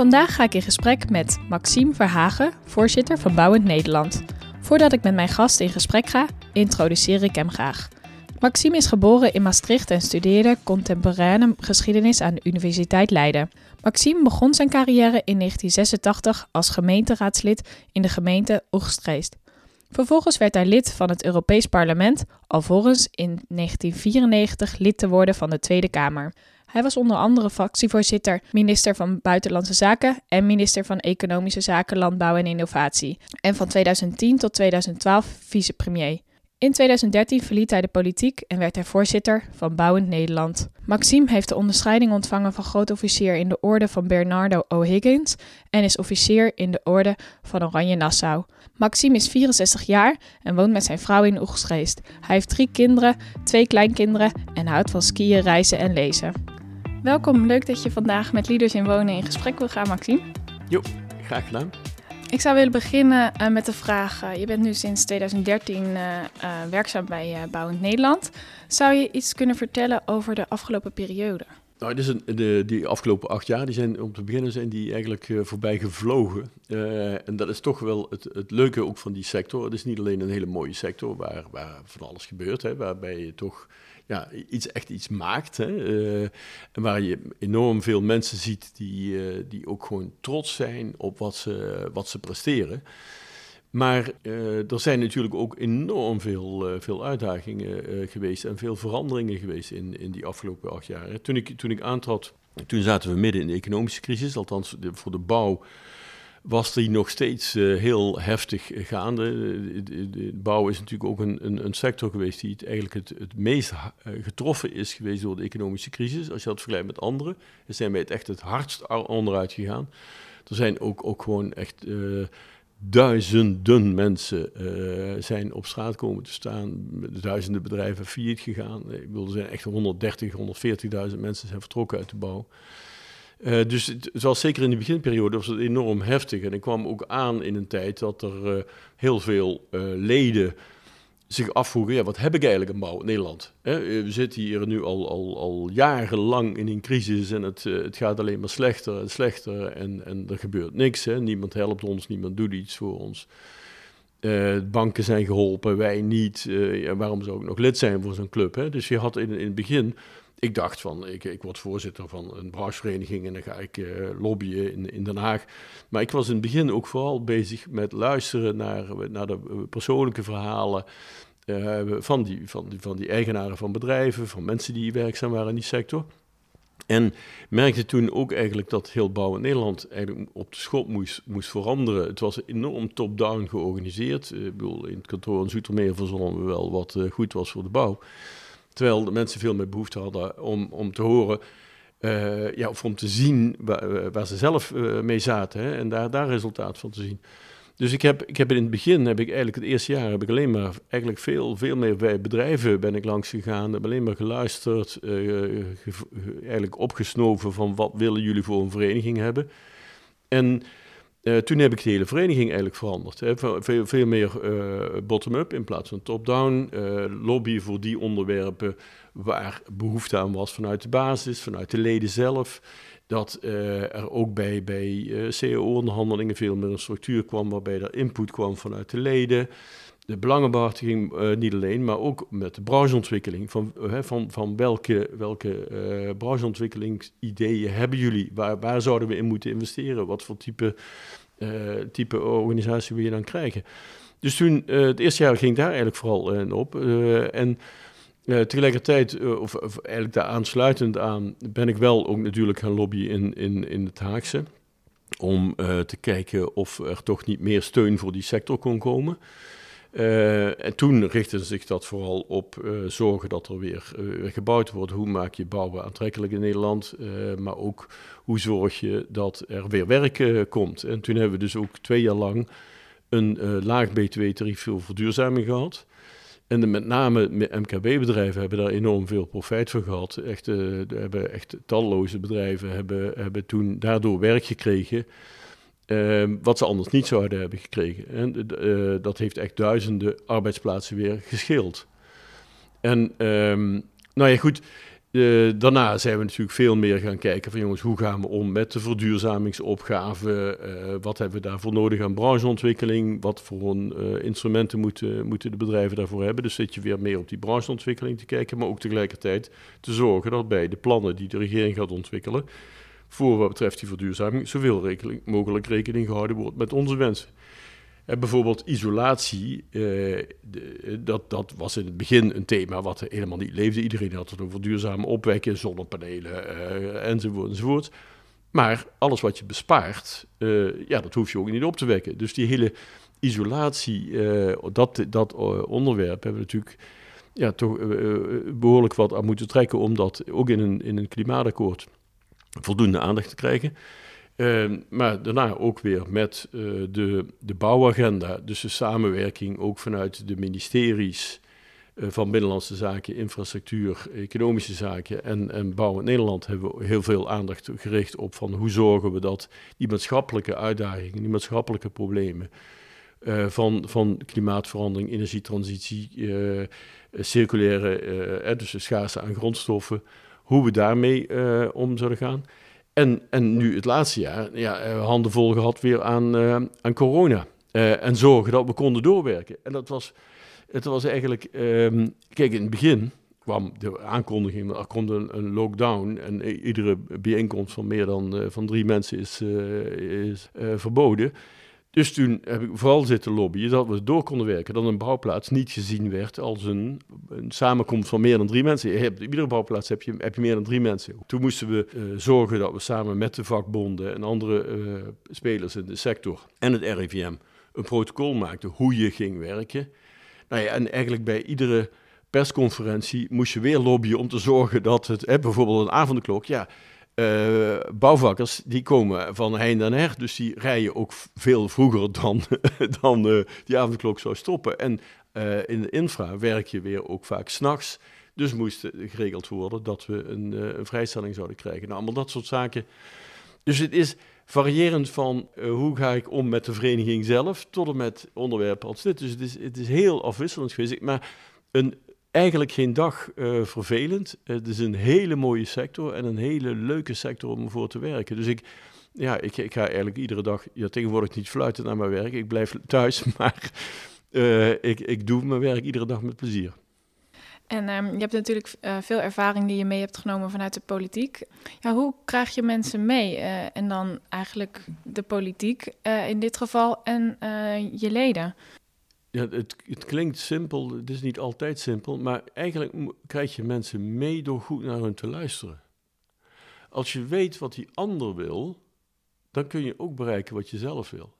Vandaag ga ik in gesprek met Maxime Verhagen, voorzitter van Bouwend Nederland. Voordat ik met mijn gast in gesprek ga, introduceer ik hem graag. Maxime is geboren in Maastricht en studeerde contemporaine geschiedenis aan de Universiteit Leiden. Maxime begon zijn carrière in 1986 als gemeenteraadslid in de gemeente Oegstgeest. Vervolgens werd hij lid van het Europees Parlement, alvorens in 1994 lid te worden van de Tweede Kamer. Hij was onder andere fractievoorzitter, minister van Buitenlandse Zaken en minister van Economische Zaken, Landbouw en Innovatie. En van 2010 tot 2012 vicepremier. In 2013 verliet hij de politiek en werd hij voorzitter van Bouwend Nederland. Maxime heeft de onderscheiding ontvangen van grootofficier in de orde van Bernardo O'Higgins en is officier in de orde van Oranje Nassau. Maxime is 64 jaar en woont met zijn vrouw in Oegstgeest. Hij heeft drie kinderen, twee kleinkinderen en houdt van skiën, reizen en lezen. Welkom, leuk dat je vandaag met Leaders in Wonen in gesprek wil gaan, Maxime. Jo, graag gedaan. Ik zou willen beginnen uh, met de vraag: uh, je bent nu sinds 2013 uh, werkzaam bij Bouwend Nederland. Zou je iets kunnen vertellen over de afgelopen periode? Nou, een, de, die afgelopen acht jaar, die zijn om te beginnen zijn die eigenlijk voorbij gevlogen. en dat is toch wel het, het leuke ook van die sector. Het is niet alleen een hele mooie sector waar, waar van alles gebeurt, hè, waarbij je toch ja, iets, echt iets maakt. Hè, en waar je enorm veel mensen ziet die, uh, die ook gewoon trots zijn op wat ze, wat ze presteren. Maar uh, er zijn natuurlijk ook enorm veel, veel uitdagingen geweest en veel veranderingen geweest in, in die afgelopen acht jaar. Toen ik, toen ik aantrad, toen zaten we midden in de economische crisis, althans voor de bouw was die nog steeds uh, heel heftig gaande. De, de, de, bouw is natuurlijk ook een, een, een, sector geweest die het eigenlijk het, het meest uh, getroffen is geweest door de economische crisis. Als je dat vergelijkt met anderen, zijn wij het echt het hardst onderuit gegaan. Er zijn ook, ook gewoon echt duizenden mensen zijn op straat komen te staan. Duizenden bedrijven failliet gegaan. Ik bedoel, er zijn echt 130, 140.000 mensen zijn vertrokken uit de bouw. Uh, dus het, was zeker in de beginperiode was het enorm heftig. En ik kwam ook aan in een tijd dat er uh, heel veel uh, leden zich afvroegen, ja, wat heb ik eigenlijk aan bouw in Nederland? Hè? We zitten hier nu al, al, al jarenlang in een crisis en het, het gaat alleen maar slechter en slechter en, en er gebeurt niks. Hè? Niemand helpt ons, niemand doet iets voor ons. banken zijn geholpen, wij niet. Waarom zou ik nog lid zijn voor zo'n club? Hè? Dus je had in, in het begin ik dacht van, ik, ik word voorzitter van een branchevereniging en dan ga ik uh, lobbyen in, in Den Haag. Maar ik was in het begin ook vooral bezig met luisteren naar, naar de persoonlijke verhalen uh, van, die, van, die, van die eigenaren van bedrijven, van mensen die werkzaam waren in die sector. En merkte toen ook eigenlijk dat heel bouw in Nederland eigenlijk op de schop moest, moest veranderen. Het was enorm top-down georganiseerd. Uh, ik bedoel, in het kantoor in Zoetermeer verzonnen we wel wat goed was voor de bouw. Terwijl de mensen veel meer behoefte hadden om, om te horen, uh, ja, of om te zien waar, ze zelf uh, mee zaten hè, en daar, daar resultaat van te zien. Dus ik heb, ik heb in het begin, heb ik eigenlijk het eerste jaar, heb ik alleen maar eigenlijk veel, veel meer bij bedrijven ben ik langs gegaan, heb alleen maar geluisterd, uh, eigenlijk opgesnoven van wat willen jullie voor een vereniging hebben. En uh, toen heb ik de hele vereniging eigenlijk veranderd. Hè. Veel, meer uh, bottom-up in plaats van top-down. Uh, lobby voor die onderwerpen waar behoefte aan was vanuit de basis, vanuit de leden zelf. Dat er ook bij, bij CAO-onderhandelingen veel meer een structuur kwam waarbij er input kwam vanuit de leden. De belangenbehartiging niet alleen, maar ook met de brancheontwikkeling. Van, van, van welke, welke brancheontwikkelingsideeën hebben jullie? Waar, waar zouden we in moeten investeren? Wat voor type type organisatie wil je dan krijgen. Dus toen, uh, het eerste jaar ging daar eigenlijk vooral in op. En tegelijkertijd, of, of, eigenlijk daar aansluitend aan, ben ik wel ook natuurlijk gaan lobbyen in, in, in het Haagse. Om te kijken of er toch niet meer steun voor die sector kon komen. Uh, en toen richtte zich dat vooral op uh, zorgen dat er weer uh, gebouwd wordt. Hoe maak je bouwen aantrekkelijk in Nederland? maar ook hoe zorg je dat er weer werk komt? En toen hebben we dus ook twee jaar lang een laag btw-tarief voor verduurzaming gehad. En de, met name MKB-bedrijven hebben daar enorm veel profijt van gehad. Echt, hebben echt talloze bedrijven hebben, hebben toen daardoor werk gekregen. Ehm, wat ze anders niet zouden hebben gekregen. En uh, dat heeft echt duizenden arbeidsplaatsen weer gescheeld. En ehm, nou ja, goed. Uh, daarna zijn we natuurlijk veel meer gaan kijken van jongens, hoe gaan we om met de verduurzamingsopgave? Uh, wat hebben we daarvoor nodig aan brancheontwikkeling? Wat voor instrumenten moeten, moeten de bedrijven daarvoor hebben? Dus zit je weer meer op die brancheontwikkeling te kijken, maar ook tegelijkertijd te zorgen dat bij de plannen die de regering gaat ontwikkelen, voor wat betreft die verduurzaming zoveel rekening, mogelijk rekening gehouden wordt met onze wensen. En bijvoorbeeld isolatie, eh, dat, dat was in het begin een thema wat helemaal niet leefde. Iedereen had het over duurzaam opwekken, zonnepanelen uh, enzovoort, enzovoort. Maar alles wat je bespaart, uh, ja, dat hoef je ook niet op te wekken. Dus die hele isolatie, dat, dat onderwerp hebben we natuurlijk ja, toch behoorlijk wat aan moeten trekken, omdat ook in een, in een klimaatakkoord voldoende aandacht te krijgen. Uh, maar daarna ook weer met uh, de, de bouwagenda, dus de samenwerking ook vanuit de ministeries uh, van Binnenlandse Zaken, Infrastructuur, Economische Zaken en, en Bouw in Nederland hebben we heel veel aandacht gericht op van hoe zorgen we dat die maatschappelijke uitdagingen, die maatschappelijke problemen uh, van, van klimaatverandering, energietransitie, circulaire, dus de schaarste aan grondstoffen, hoe we daarmee uh, om zullen gaan. En, en nu het laatste jaar, ja, eh, handen vol gehad weer aan, uh, aan corona. En zorgen dat we konden doorwerken. En dat was, het was eigenlijk, um, kijk, in het begin kwam de aankondiging, er komt een, een lockdown en iedere bijeenkomst van meer dan van drie mensen is, is verboden. Dus toen heb ik vooral zitten lobbyen dat we door konden werken. Dat een bouwplaats niet gezien werd als een, een samenkomst van meer dan drie mensen. Je hebt, iedere bouwplaats heb je, heb je meer dan drie mensen. Toen moesten we uh, zorgen dat we samen met de vakbonden en andere uh, spelers in de sector en het RIVM een protocol maakten hoe je ging werken. Nou ja, en eigenlijk bij iedere persconferentie moest je weer lobbyen om te zorgen dat het, hè, bijvoorbeeld een avondklok, ja, uh, bouwvakkers die komen van heinde en her, dus die rijden ook veel vroeger dan, dan uh, die avondklok zou stoppen. En uh, in de infra werk je weer ook vaak s'nachts. Dus moest geregeld worden dat we een, een, vrijstelling zouden krijgen. Nou, allemaal dat soort zaken. Dus het is variërend van hoe ga ik om met de vereniging zelf, tot en met onderwerpen als dit. Dus het is, het is heel afwisselend geweest. Maar een, eigenlijk geen dag uh, vervelend. Het is een hele mooie sector en een hele leuke sector om voor te werken. Dus ik, ja, ik, ik ga eigenlijk iedere dag, ja, tegenwoordig niet fluiten naar mijn werk. Ik blijf thuis, maar uh, ik, ik doe mijn werk iedere dag met plezier. En um, je hebt natuurlijk uh, veel ervaring die je mee hebt genomen vanuit de politiek. Ja, hoe krijg je mensen mee? En dan eigenlijk de politiek in dit geval en je leden. Ja, het, het, klinkt simpel, het is niet altijd simpel, maar eigenlijk krijg je mensen mee door goed naar hun te luisteren. Als je weet wat die ander wil, dan kun je ook bereiken wat je zelf wil.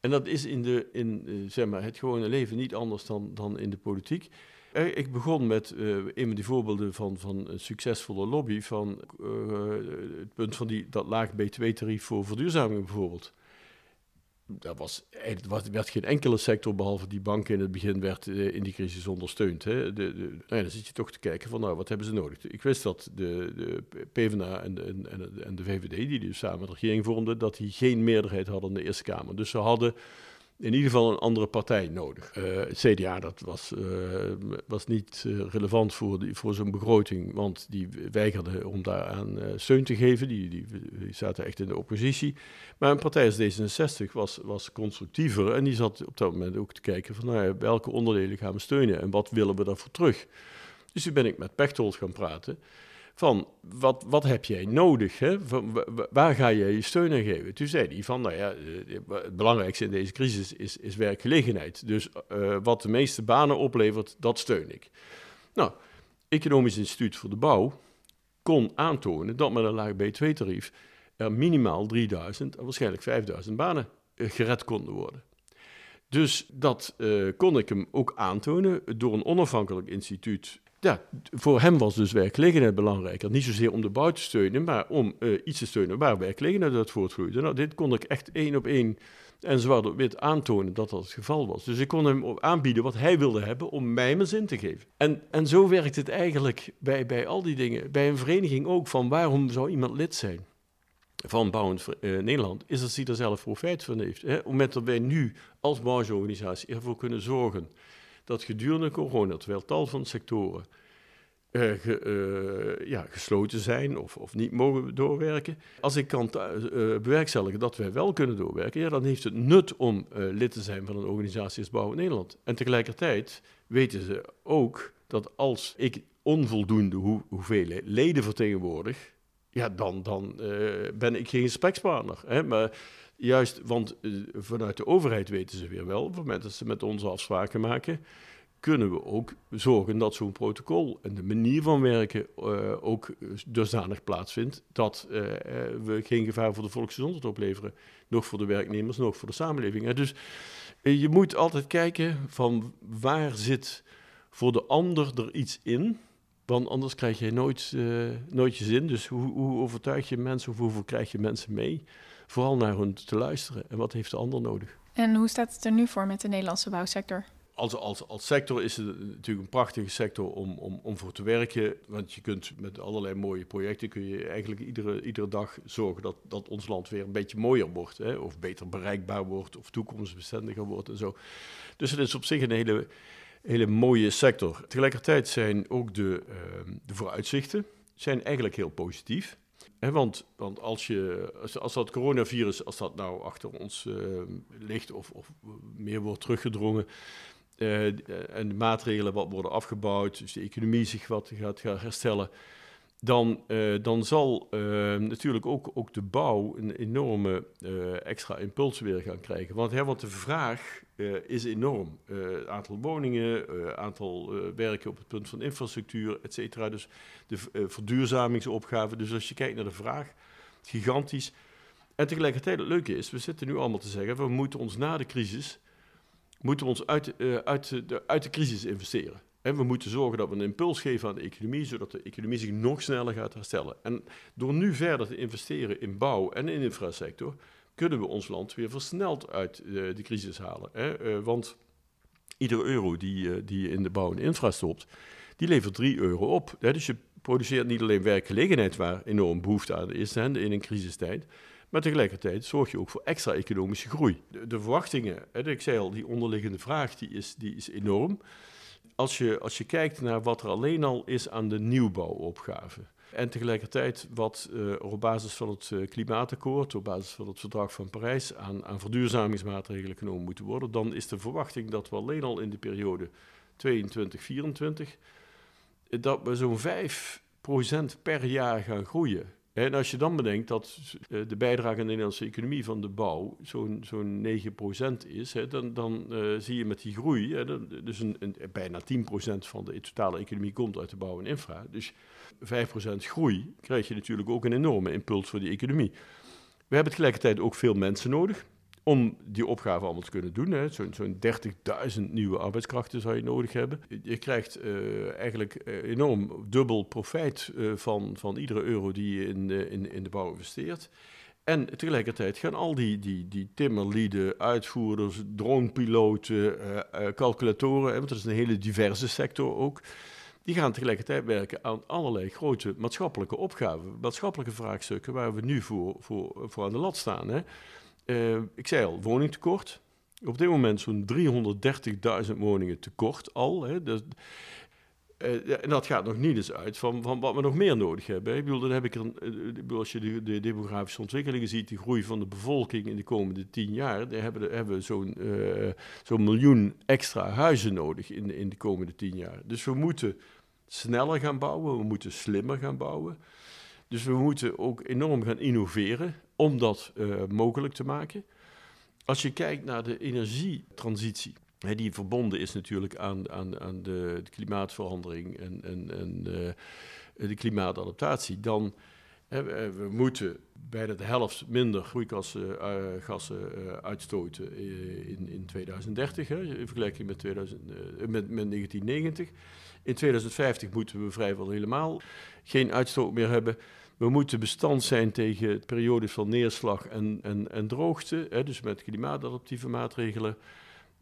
En dat is in, de, in uh, zeg maar, het gewone leven niet anders dan, dan in de politiek. Eh, ik begon met uh, een van die voorbeelden van, van een succesvolle lobby, van het punt van die, dat laag B2-tarief voor verduurzaming bijvoorbeeld dat was, er werd geen enkele sector, behalve die banken in het begin, werd uh, in die crisis ondersteund. Hè. De, de, nou ja, dan zit je toch te kijken van, nou, wat hebben ze nodig? Ik wist dat de, de PvdA en de, en, en de VVD, die dus samen de regering vormden, dat die geen meerderheid hadden in de Eerste Kamer. Dus ze hadden in ieder geval een andere partij nodig. Het CDA dat was, uh, was niet uh, relevant voor, voor zo'n begroting, want die weigerde om daaraan steun te geven. Die, die, zaten echt in de oppositie. Maar een partij als D66 was, was constructiever en die zat op dat moment ook te kijken van nou welke onderdelen gaan we steunen en wat willen we daarvoor terug. Dus toen ben ik met Pechtold gaan praten van wat, wat heb jij nodig? Hè? waar ga jij je steun aan geven? Toen zei hij van, nou ja, eh, het belangrijkste in deze crisis is, is werkgelegenheid. Dus uh, wat de meeste banen oplevert, dat steun ik. Nou, Economisch Instituut voor de Bouw kon aantonen dat met een laag B2-tarief er minimaal 3000 en waarschijnlijk 5000 banen eh, gered konden worden. Dus dat kon ik hem ook aantonen door een onafhankelijk instituut ja, voor hem was dus werkgelegenheid belangrijker. Niet zozeer om de bouw te steunen, maar om uh, iets te steunen waar werkgelegenheid uit voortgroeide. Nou, dit kon ik echt één op één en zwart op wit aantonen dat dat het geval was. Dus ik kon hem aanbieden wat hij wilde hebben om mij mijn zin te geven. En, en zo werkt het eigenlijk bij, bij al die dingen. Bij een vereniging ook van waarom zou iemand lid zijn? van Bouwend uh, Nederland, is dat hij er zelf profijt van heeft. Hè? Op het moment dat wij nu als brancheorganisatie ervoor kunnen zorgen dat gedurende corona, terwijl tal van sectoren uh, ja, gesloten zijn of, of niet mogen doorwerken. Als ik kan uh, bewerkstelligen dat wij wel kunnen doorwerken, ja, dan heeft het nut om lid te zijn van een organisatie als Bouw in Nederland. En tegelijkertijd weten ze ook dat als ik onvoldoende hoe, hoeveelheid leden vertegenwoordig, ja, dan, dan ben ik geen gesprekspartner. Hè? Maar Juist, want uh, vanuit de overheid weten ze weer wel, op het moment dat ze met onze afspraken maken, kunnen we ook zorgen dat zo'n protocol en de manier van werken uh, ook dusdanig plaatsvindt dat we geen gevaar voor de volksgezondheid opleveren. Nog voor de werknemers, nog voor de samenleving. Dus je moet altijd kijken van waar zit voor de ander er iets in. Want anders krijg je nooit, nooit je zin. Dus hoe, hoe overtuig je mensen of hoeveel krijg je mensen mee? vooral naar hun te luisteren. En wat heeft de ander nodig? En hoe staat het er nu voor met de Nederlandse bouwsector? Als, als, als sector is het natuurlijk een prachtige sector om, om, om voor te werken. Want je kunt met allerlei mooie projecten kun je eigenlijk iedere, iedere dag zorgen dat, dat ons land weer een beetje mooier wordt. Hè? Of beter bereikbaar wordt, of toekomstbestendiger wordt en zo. Dus het is op zich een hele, hele mooie sector. Tegelijkertijd zijn ook de, uh, de vooruitzichten zijn eigenlijk heel positief want, want als, je, als, dat coronavirus, als dat nou achter ons uh, ligt of, of, meer wordt teruggedrongen, uh, en de maatregelen wat worden afgebouwd, dus de economie zich wat gaat, gaat herstellen, dan, uh, dan zal natuurlijk ook, ook de bouw een enorme extra impuls weer gaan krijgen. Want, hè, want de vraag uh, is enorm. Uh, aantal woningen, aantal werken op het punt van infrastructuur, et cetera. Dus de verduurzamingsopgave. Dus als je kijkt naar de vraag, gigantisch. En tegelijkertijd het leuke is, we zitten nu allemaal te zeggen, we moeten ons na de crisis, moeten we ons uit, uit, de, uit de crisis investeren. We moeten zorgen dat we een impuls geven aan de economie, zodat de economie zich nog sneller gaat herstellen. En door nu verder te investeren in bouw en in infrasector, kunnen we ons land weer versneld uit uh, de crisis halen. Uh, want iedere euro die, uh, die je in de bouw en infra stopt, die levert 3 euro op. Dus je produceert niet alleen werkgelegenheid waar enorm behoefte aan is in een crisistijd, maar tegelijkertijd zorg je ook voor extra economische groei. De, de verwachtingen, hè, ik zei al, die onderliggende vraag, die is, die is enorm. Als je, als je kijkt naar wat er alleen al is aan de nieuwbouwopgave, en tegelijkertijd wat uh, op basis van het uh, klimaatakkoord, op basis van het verdrag van Parijs, aan, aan verduurzamingsmaatregelen genomen moeten worden, dan is de verwachting dat we alleen al in de periode 22-24, dat we zo'n 5% per jaar gaan groeien. En als je dan bedenkt dat uh, de bijdrage aan de Nederlandse economie van de bouw zo'n zo'n 9% is, hè, dan, dan uh, zie je met die groei, hè, dus een, een, bijna 10% van de totale economie komt uit de bouw en infra. Dus 5% groei krijg je natuurlijk ook een enorme impuls voor die economie. We hebben tegelijkertijd ook veel mensen nodig om die opgave allemaal te kunnen doen. Zo'n zo 30.000 nieuwe arbeidskrachten zou je nodig hebben. Je krijgt uh, eigenlijk uh, enorm dubbel profijt uh, van, van iedere euro die je in, in, in de bouw investeert. En tegelijkertijd gaan al die, die, die timmerlieden, uitvoerders, dronepiloten, calculatoren, want dat is een hele diverse sector ook, die gaan tegelijkertijd werken aan allerlei grote maatschappelijke opgaven, maatschappelijke vraagstukken waar we nu voor, voor, voor aan de lat staan. Hè. Uh, ik zei al, woningtekort. Op dit moment zo'n 330.000 woningen tekort al. Hè. Dus, en dat gaat nog niet eens uit van, van wat we nog meer nodig hebben. Ik bedoel, heb ik er, uh, als je de, de, demografische ontwikkelingen ziet, de groei van de bevolking in de komende tien jaar, dan hebben, hebben we zo'n zo'n miljoen extra huizen nodig in, in de komende tien jaar. Dus we moeten sneller gaan bouwen, we moeten slimmer gaan bouwen. Dus we moeten ook enorm gaan innoveren om dat uh, mogelijk te maken. Als je kijkt naar de energietransitie, hè, die verbonden is natuurlijk aan, aan, aan de, de klimaatverandering en, en, en uh, de klimaatadaptatie, dan We moeten bijna de helft minder broeikasgassen uh, uitstoten in, in 2030, hè, in vergelijking met, 2000, met, met 1990. In 2050 moeten we vrijwel helemaal geen uitstoot meer hebben. We moeten bestand zijn tegen periodes van neerslag en, en, en droogte, hè, dus met klimaatadaptieve maatregelen.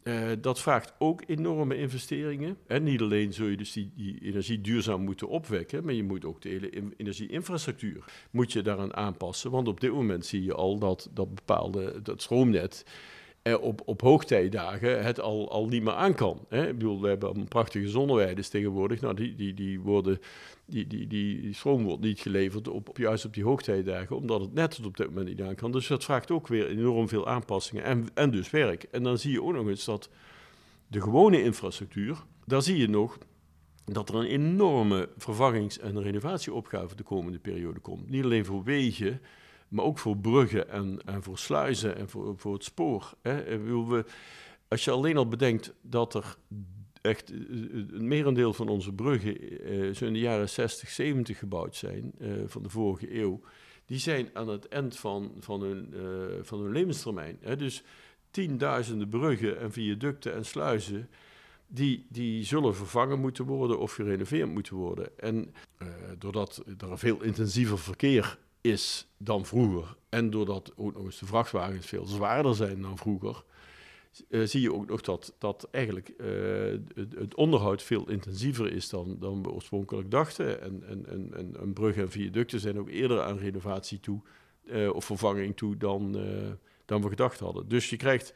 Uh, dat vraagt ook enorme investeringen. En niet alleen zul je dus die, die, energie duurzaam moeten opwekken, maar je moet ook de hele in, energieinfrastructuur moet je daaraan aanpassen. Want op dit moment zie je al dat dat bepaalde dat stroomnet eh, op, op hoogtijdagen het al, al niet meer aan kan. Hè? Ik bedoel, we hebben prachtige zonneweiden tegenwoordig. Nou, die, die, die, worden, die, die, die, stroom wordt niet geleverd op, juist op die hoogtijdagen, omdat het net op dit moment niet aan kan. Dus dat vraagt ook weer enorm veel aanpassingen en, en dus werk. En dan zie je ook nog eens dat de gewone infrastructuur, daar zie je nog dat er een enorme vervangings- en renovatieopgave de komende periode komt. Niet alleen voor wegen, maar ook voor bruggen en, en voor sluizen en voor, voor het spoor. Hè. We, als je alleen al bedenkt dat er echt een merendeel van onze bruggen uh, zo in de jaren 60, 70 gebouwd zijn, van de vorige eeuw, die zijn aan het eind van, van, hun, van hun levenstermijn. Hè. Dus tienduizenden bruggen en viaducten en sluizen, die, die zullen vervangen moeten worden of gerenoveerd moeten worden. En doordat er veel intensiever verkeer is dan vroeger. En doordat ook nog eens de vrachtwagens veel zwaarder zijn dan vroeger, uh, zie je ook nog dat, dat eigenlijk uh, het, onderhoud veel intensiever is dan, dan we oorspronkelijk dachten. En, en, en, en, en bruggen en viaducten zijn ook eerder aan renovatie toe uh, of vervanging toe dan, dan we gedacht hadden. Dus je krijgt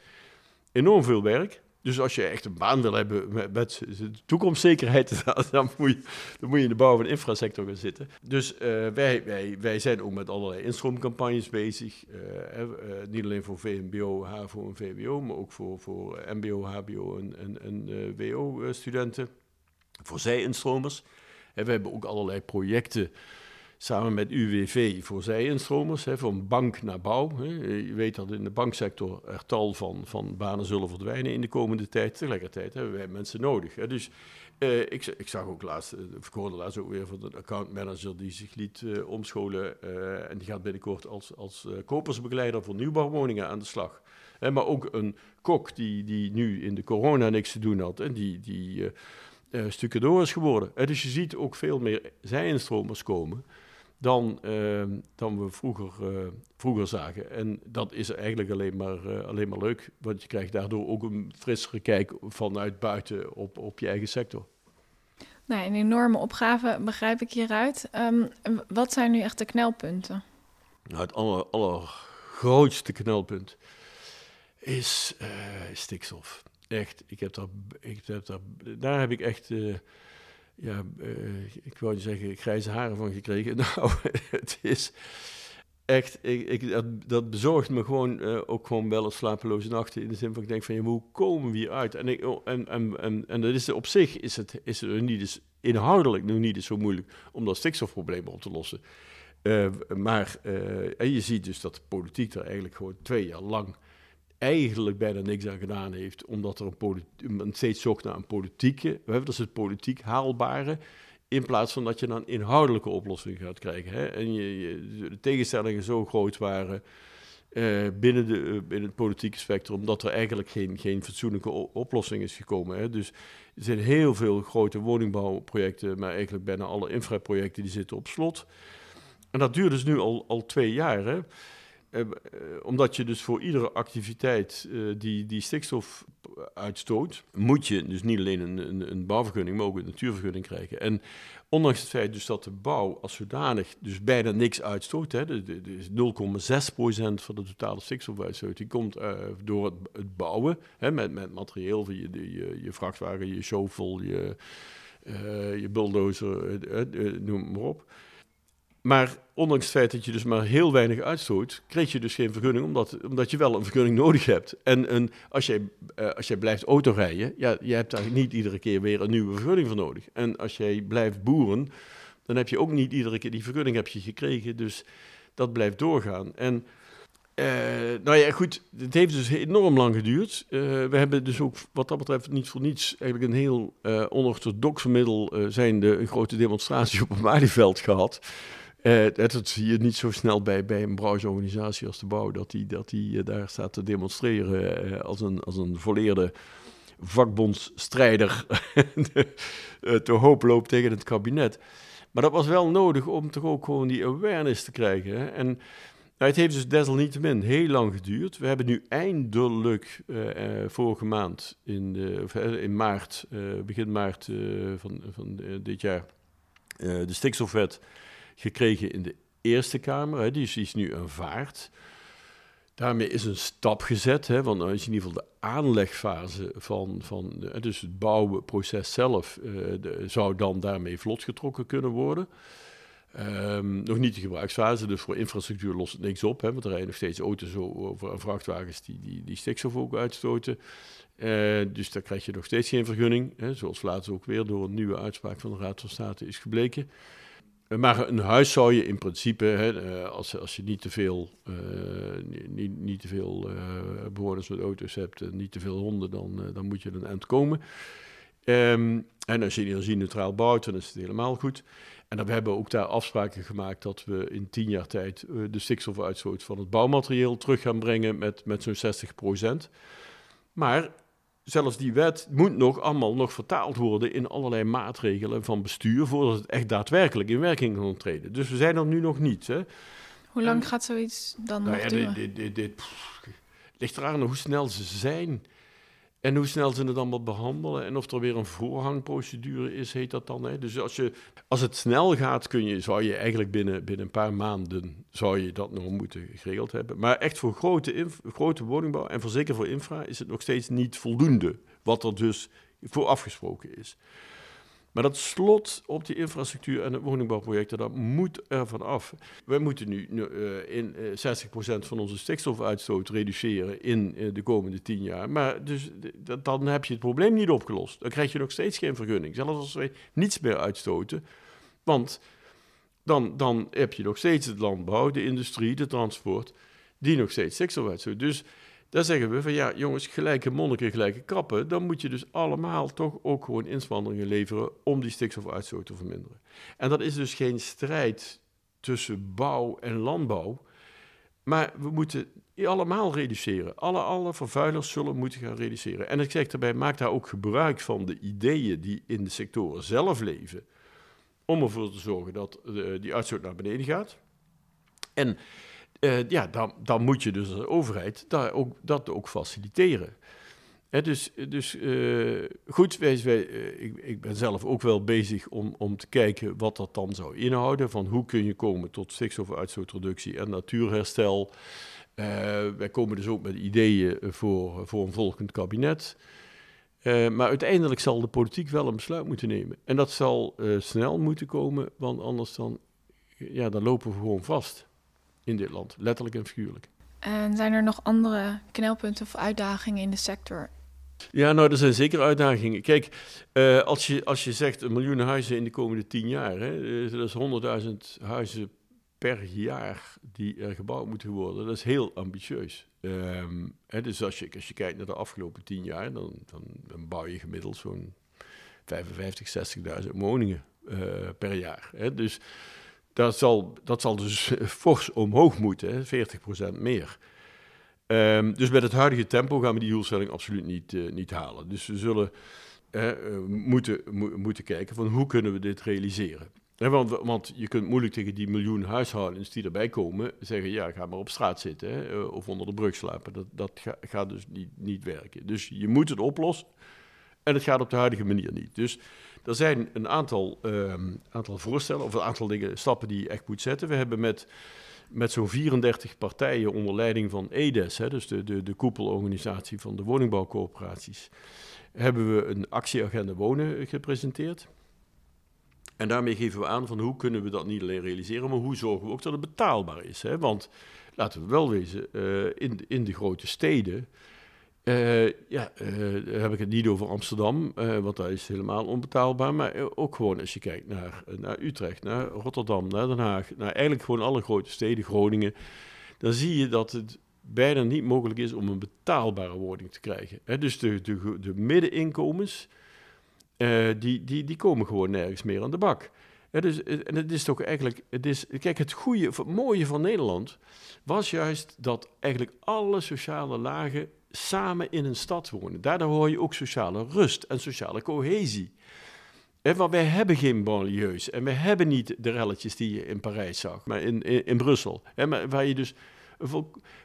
enorm veel werk. Dus als je echt een baan wil hebben met, met toekomstzekerheid, dan moet, je, dan moet je in de bouw van de infrasector gaan zitten. Dus uh, wij, wij, wij zijn ook met allerlei instroomcampagnes bezig. Uh, uh, niet alleen voor VMBO, HAVO en VWO, maar ook voor, voor MBO, HBO en, en, en WO-studenten. Voor zij-instromers. we hebben ook allerlei projecten samen met UWV voor zij-instromers, van bank naar bouw. Hè. Je weet dat in de banksector er tal van, van banen zullen verdwijnen in de komende tijd. Tegelijkertijd hebben wij mensen nodig. Hè. Dus uh, ik, ik, zag ook laatst, uh, ik hoorde laatst ook weer van een accountmanager die zich liet uh, omscholen. en die gaat binnenkort als, als kopersbegeleider voor nieuwbouwwoningen aan de slag. maar ook een kok die, die nu in de corona niks te doen had en die... die stukken door is geworden. dus je ziet ook veel meer zij-instromers komen dan, uh, dan we vroeger, uh, vroeger zagen. En dat is eigenlijk alleen maar, uh, alleen maar leuk, want je krijgt daardoor ook een frissere kijk vanuit buiten op, op je eigen sector. Nou, een enorme opgave begrijp ik hieruit. Um, wat zijn nu echt de knelpunten? Nou, het aller, allergrootste knelpunt is stikstof. Echt, ik heb daar, ik heb daar, daar heb ik echt ja, uh, ik wou niet zeggen grijze haren van gekregen. Nou, het is echt, ik, dat, dat bezorgt me gewoon uh, ook gewoon wel een slapeloze nachten. In de zin van, ik denk van, ja, hoe komen we hier uit? En, ik, oh, en, en, en, en dat is op zich is het, is het niet eens, inhoudelijk nog niet eens zo moeilijk om dat stikstofprobleem op te lossen. Uh, maar en je ziet dus dat de politiek er eigenlijk gewoon twee jaar lang eigenlijk bijna niks aan gedaan heeft, omdat er een steeds zocht naar een politieke, dat is het politiek haalbare, in plaats van dat je dan inhoudelijke oplossing gaat krijgen. Hè? En je, de tegenstellingen zo groot waren uh, binnen, de, binnen het politieke spectrum, dat er eigenlijk geen, geen fatsoenlijke oplossing is gekomen. Hè? Dus er zijn heel veel grote woningbouwprojecten, maar eigenlijk bijna alle infraprojecten die zitten op slot. En dat duurt dus nu al, al twee jaar. Hè? Eh, eh, omdat je dus voor iedere activiteit eh, die, die stikstof uitstoot, moet je dus niet alleen een, een, een, bouwvergunning, maar ook een natuurvergunning krijgen. En ondanks het feit dus dat de bouw als zodanig dus bijna niks uitstoot, hè, de, de, de 0,6% van de totale stikstofuitstoot, die komt door het, het, bouwen, hè, met, met materieel, je, je, je vrachtwagen, je shovel, je, je bulldozer, noem maar op. Maar ondanks het feit dat je dus maar heel weinig uitstoot, kreeg je dus geen vergunning, omdat, omdat je wel een vergunning nodig hebt. En als, jij, uh, als jij blijft autorijden, ja, je hebt daar niet iedere keer weer een nieuwe vergunning voor nodig. En als jij blijft boeren, dan heb je ook niet iedere keer die vergunning heb je gekregen. Dus dat blijft doorgaan. En uh, nou ja, goed, het heeft dus enorm lang geduurd. Uh, we hebben dus ook wat dat betreft niet voor niets eigenlijk een heel onorthodox middel zijnde een grote demonstratie op het Malieveld gehad. Uh, dat zie je niet zo snel bij, bij een brancheorganisatie als de bouw, dat die, dat die daar staat te demonstreren als, een, als een volleerde vakbondsstrijder te hoop loopt tegen het kabinet. Maar dat was wel nodig om toch ook gewoon die awareness te krijgen. Hè? En nou, het heeft dus desalniettemin heel lang geduurd. We hebben nu eindelijk vorige maand, in, de, in maart, begin maart van, van dit jaar, de stikstofwet gekregen in de Eerste Kamer. Hè? Die, is, die is nu. Daarmee is een stap gezet, hè, want als je in ieder geval de aanlegfase van, van dus het bouwproces zelf, de, zou dan daarmee vlotgetrokken kunnen worden. Um, nog niet de gebruiksfase, dus voor infrastructuur lost het niks op. Hè, want er rijden nog steeds auto's over en vrachtwagens die, die, die stikstof ook uitstoten. Uh, dus daar krijg je nog steeds geen vergunning. Hè, zoals laatst ook weer door een nieuwe uitspraak van de Raad van State is gebleken. Maar een huis zou je in principe, hè, eh, als, als je niet te veel, uh, niet, niet te veel uh, bewoners met auto's hebt en niet te veel honden, dan, dan moet je er een eind komen. Um, en als je energie-neutraal bouwt, dan is het helemaal goed. En dan, we hebben ook daar afspraken gemaakt dat we in tien jaar tijd uh, de stikstofuitstoot van het bouwmateriaal terug gaan brengen met, met zo'n 60 procent. Maar zelfs die wet moet nog allemaal nog vertaald worden in allerlei maatregelen van bestuur voordat het echt daadwerkelijk in werking kan treden. Dus we zijn er nu nog niet. Hè. Hoe lang gaat zoiets dan nou nog ja, duren? Dit, dit, dit, ligt eraan hoe snel ze zijn. En hoe snel ze het allemaal behandelen en of er weer een voorhangprocedure is, heet dat dan. Hè? Dus als, je, als het snel gaat, kun je, zou je eigenlijk binnen, binnen een paar maanden zou je dat nog moeten geregeld hebben. Maar echt voor grote, grote woningbouw en voor zeker voor infra is het nog steeds niet voldoende, wat er dus voor afgesproken is. Maar dat slot op die infrastructuur en de woningbouwprojecten, dat moet er van af. We moeten nu uh, in uh, eh, 60% van onze stikstofuitstoot reduceren in uh, de komende 10 jaar. Maar dus, dan heb je het probleem niet opgelost. Dan krijg je nog steeds geen vergunning, zelfs als we niets meer uitstoten. Want dan, dan heb je nog steeds het landbouw, de industrie, de transport, die nog steeds stikstof uitstoten. Dus daar zeggen we van ja, jongens, gelijke monniken, gelijke kappen. Dan moet je dus allemaal toch ook gewoon inspanningen leveren om die stikstofuitstoot te verminderen. En dat is dus geen strijd tussen bouw en landbouw. Maar we moeten allemaal reduceren. Alle, alle vervuilers zullen moeten gaan reduceren. En ik zeg daarbij, maak daar ook gebruik van de ideeën die in de sectoren zelf leven. Om ervoor te zorgen dat die uitstoot naar beneden gaat. En uh, ja, dan, dan moet je dus als overheid daar ook, dat ook faciliteren. dus dus uh, goed, wij, wij, uh, ik, ik, ben zelf ook wel bezig om, om te kijken wat dat dan zou inhouden. Van hoe kun je komen tot stikstofuitstootreductie en natuurherstel. wij komen dus ook met ideeën voor, voor een volgend kabinet. maar uiteindelijk zal de politiek wel een besluit moeten nemen. En dat zal snel moeten komen, want anders dan, ja, dan lopen we gewoon vast in dit land, letterlijk en figuurlijk. En zijn er nog andere knelpunten of uitdagingen in de sector? Ja, nou, er zijn zeker uitdagingen. Kijk, uh, als, je, als je zegt een miljoen huizen in de komende tien jaar, hè, eh, dat is 100.000 huizen per jaar die er gebouwd moeten worden. Dat is heel ambitieus. Um, hè, dus als je, als je kijkt naar de afgelopen tien jaar, dan, dan, dan bouw je gemiddeld zo'n 55, 60.000 woningen uh, per jaar. Hè. Dus dat zal, dat zal dus fors omhoog moeten, 40% meer. Um, dus met het huidige tempo gaan we die doelstelling absoluut niet, uh, niet halen. Dus we zullen uh, moeten, mo moeten kijken van hoe kunnen we dit realiseren. want, want, je kunt moeilijk tegen die miljoen huishoudens die erbij komen zeggen, ja, ga maar op straat zitten hè, uh, of onder de brug slapen. Dat, dat ga, gaat dus niet, niet werken. Dus je moet het oplossen en het gaat op de huidige manier niet. Dus er zijn een aantal, um, aantal voorstellen of een aantal dingen, stappen die je echt moet zetten. We hebben met, met zo'n 34 partijen onder leiding van EDES, hè, dus de, de, de koepelorganisatie van de woningbouwcoöperaties, hebben we een actieagenda wonen gepresenteerd. En daarmee geven we aan van hoe kunnen we dat niet alleen realiseren, maar hoe zorgen we ook dat het betaalbaar is. Hè? Want laten we wel wezen, uh, in, in de grote steden uh, ja, uh, heb ik het niet over Amsterdam, uh, want dat is helemaal onbetaalbaar. Maar ook gewoon als je kijkt naar, naar Utrecht, naar Rotterdam, naar Den Haag, naar eigenlijk gewoon alle grote steden, Groningen. Dan zie je dat het bijna niet mogelijk is om een betaalbare woning te krijgen. Dus de, de, de middeninkomens, die, die, die komen gewoon nergens meer aan de bak. dus, en het is toch eigenlijk, het is, kijk, het goede, het mooie van Nederland was juist dat eigenlijk alle sociale lagen samen in een stad wonen. Daardoor hoor je ook sociale rust en sociale cohesie. En want wij hebben geen banlieues en we hebben niet de relletjes die je in Parijs zag, maar in, in, Brussel. Waar je dus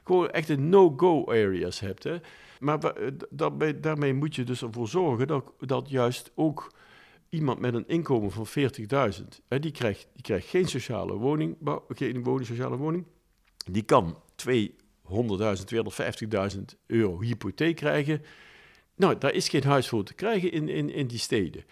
gewoon echt no-go areas hebt. Hè. Maar daarbij, daarmee moet je dus ervoor zorgen dat, dat juist ook iemand met een inkomen van 40.000, die, krijgt, die krijgt geen sociale woning, geen woning, sociale woning. Die kan 200.000, 250.000 euro hypotheek krijgen. Nou, daar is geen huis voor te krijgen in, in, in die steden.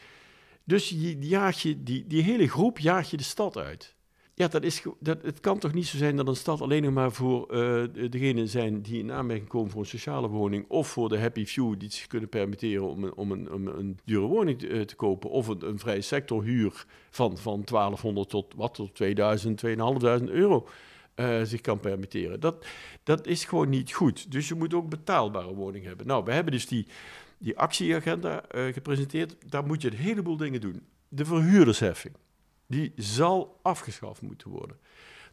Dus je jaag je, die, die hele groep jaag je de stad uit. Ja, dat is, dat, het kan toch niet zo zijn dat een stad alleen nog maar voor uh, degenen zijn die in aanmerking komen voor een sociale woning, of voor de happy few die zich kunnen permitteren om een, om een, een dure woning te, eh, te kopen, of een, een vrije sectorhuur van, van 1200 tot, wat, tot 2000, 2500 euro. Uh, zich kan permitteren. Dat, dat is gewoon niet goed. Dus je moet ook betaalbare woning hebben. Nou, we hebben dus die, die actieagenda uh, gepresenteerd. Daar moet je een heleboel dingen doen. De verhuurdersheffing die zal afgeschaft moeten worden.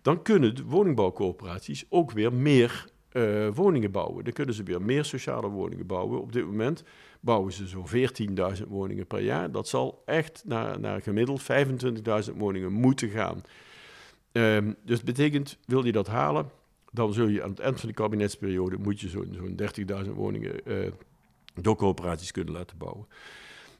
Dan kunnen de woningbouwcorporaties ook weer meer uh, woningen bouwen. Dan kunnen ze weer meer sociale woningen bouwen. Op dit moment bouwen ze zo'n 14.000 woningen per jaar. Dat zal echt naar, naar gemiddeld 25.000 woningen moeten gaan. Um, dus dat betekent, wil je dat halen, dan zul je aan het eind van de kabinetsperiode moet je zo'n zo'n 30.000 woningen uh, door corporaties kunnen laten bouwen.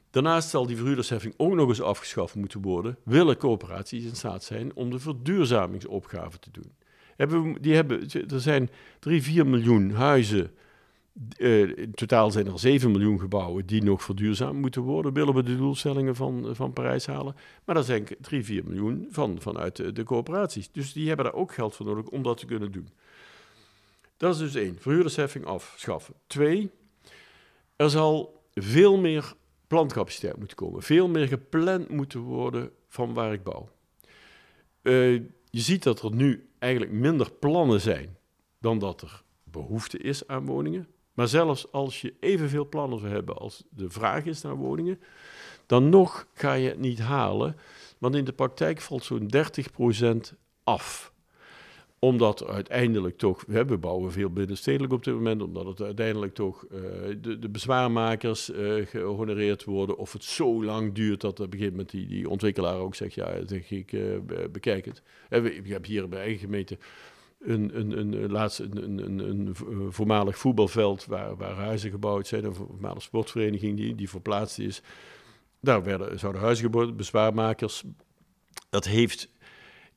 Daarnaast zal die verhuurdersheffing ook nog eens afgeschaft moeten worden, willen coöperaties in staat zijn om de verduurzamingsopgave te doen. Hebben die hebben, er zijn 3, 4 miljoen huizen, uh, in totaal zijn er 7 miljoen gebouwen die nog verduurzaamd moeten worden, willen we de doelstellingen van, van Parijs halen. Maar er zijn 3, 4 miljoen van, vanuit de, coöperaties. Dus die hebben daar ook geld voor nodig om dat te kunnen doen. Dat is dus één, verhuurdersheffing afschaffen. Twee, er zal veel meer plantcapaciteit moet komen. Veel meer gepland moeten worden van waar ik bouw. Uh, je ziet dat er nu eigenlijk minder plannen zijn dan dat er behoefte is aan woningen. Maar zelfs als je evenveel plannen zou hebben als de vraag is naar woningen, dan nog ga je het niet halen. Want in de praktijk valt zo'n 30% af omdat uiteindelijk toch, we bouwen veel binnenstedelijk op dit moment, omdat het uiteindelijk toch uh, de, de, bezwaarmakers uh, gehonoreerd worden. Of het zo lang duurt dat op een gegeven moment die, die ontwikkelaar ook zegt, ja, zeg ik, uh, bekijk het. Ik heb hier bij eigen gemeente een, een, een, laatst een, een, een, voormalig voetbalveld waar, waar huizen gebouwd zijn, een voormalige sportvereniging die, die verplaatst is. Daar werden, zouden huizen gebouwd, bezwaarmakers. Dat heeft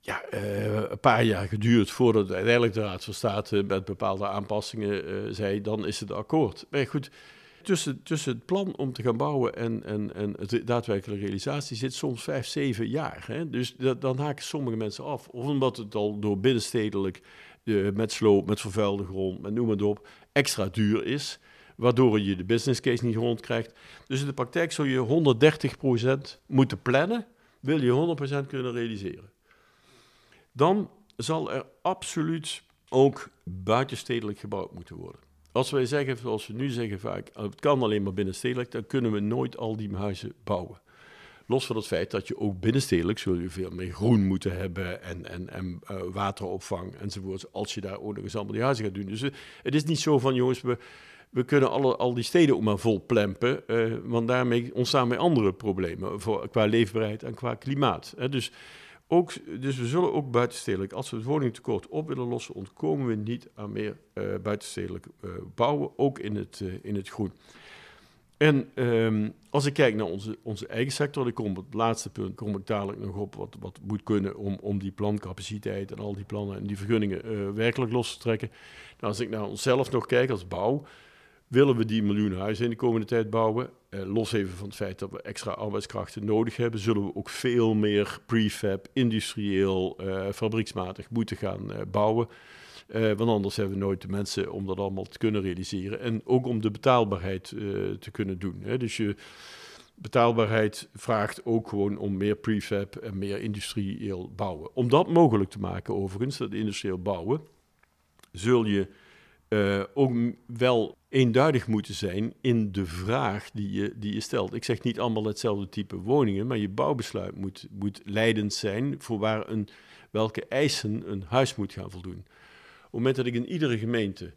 ja, uh, een paar jaar geduurd voordat uiteindelijk de Raad van State met bepaalde aanpassingen zei, dan is het akkoord. Maar goed, tussen, tussen het plan om te gaan bouwen en, en, en de daadwerkelijke realisatie zit soms vijf, zeven jaar. Hè? Dus dat, dan haken sommige mensen af. Of omdat het al door binnenstedelijk, uh, met sloop, met vervuilde grond, met noem maar op, extra duur is. Waardoor je de business case niet rondkrijgt. Dus in de praktijk zou je 130% moeten plannen, wil je 100% kunnen realiseren dan zal er absoluut ook buitenstedelijk gebouwd moeten worden. Als wij zeggen, zoals we nu zeggen vaak, het kan alleen maar binnenstedelijk, dan kunnen we nooit al die huizen bouwen. Los van het feit dat je ook binnenstedelijk zul veel meer groen moeten hebben en, en, en uh, wateropvang enzovoort, als je daar ook eens allemaal die huizen gaat doen. Dus uh, het is niet zo van, jongens, we, we kunnen alle, al die steden ook maar vol plempen, uh, want daarmee ontstaan weer andere problemen voor, qua leefbaarheid en qua klimaat. Dus ook, dus we zullen ook buitenstedelijk, als we het woningtekort op willen lossen, ontkomen we niet aan meer uh, buitenstedelijk uh, bouwen, ook in het, uh, in het groen. En um, als ik kijk naar onze, onze eigen sector, dan kom op het laatste punt, kom ik dadelijk nog op wat, wat moet kunnen om, om die plancapaciteit en al die plannen en die vergunningen werkelijk los te trekken. Nou, als ik naar onszelf nog kijk als bouw, willen we die miljoen huizen in de komende tijd bouwen. Uh, los even van het feit dat we extra arbeidskrachten nodig hebben, zullen we ook veel meer prefab, industrieel, uh, fabrieksmatig moeten gaan uh, bouwen. want anders hebben we nooit de mensen om dat allemaal te kunnen realiseren. En ook om de betaalbaarheid te kunnen doen. Hè. Dus je betaalbaarheid vraagt ook gewoon om meer prefab en meer industrieel bouwen. Om dat mogelijk te maken, overigens, dat industrieel bouwen, zul je ook wel eenduidig moeten zijn in de vraag die je, die je stelt. Ik zeg niet allemaal hetzelfde type woningen, maar je bouwbesluit moet, moet leidend zijn voor waar een, welke eisen een huis moet gaan voldoen. Op het moment dat ik in iedere gemeente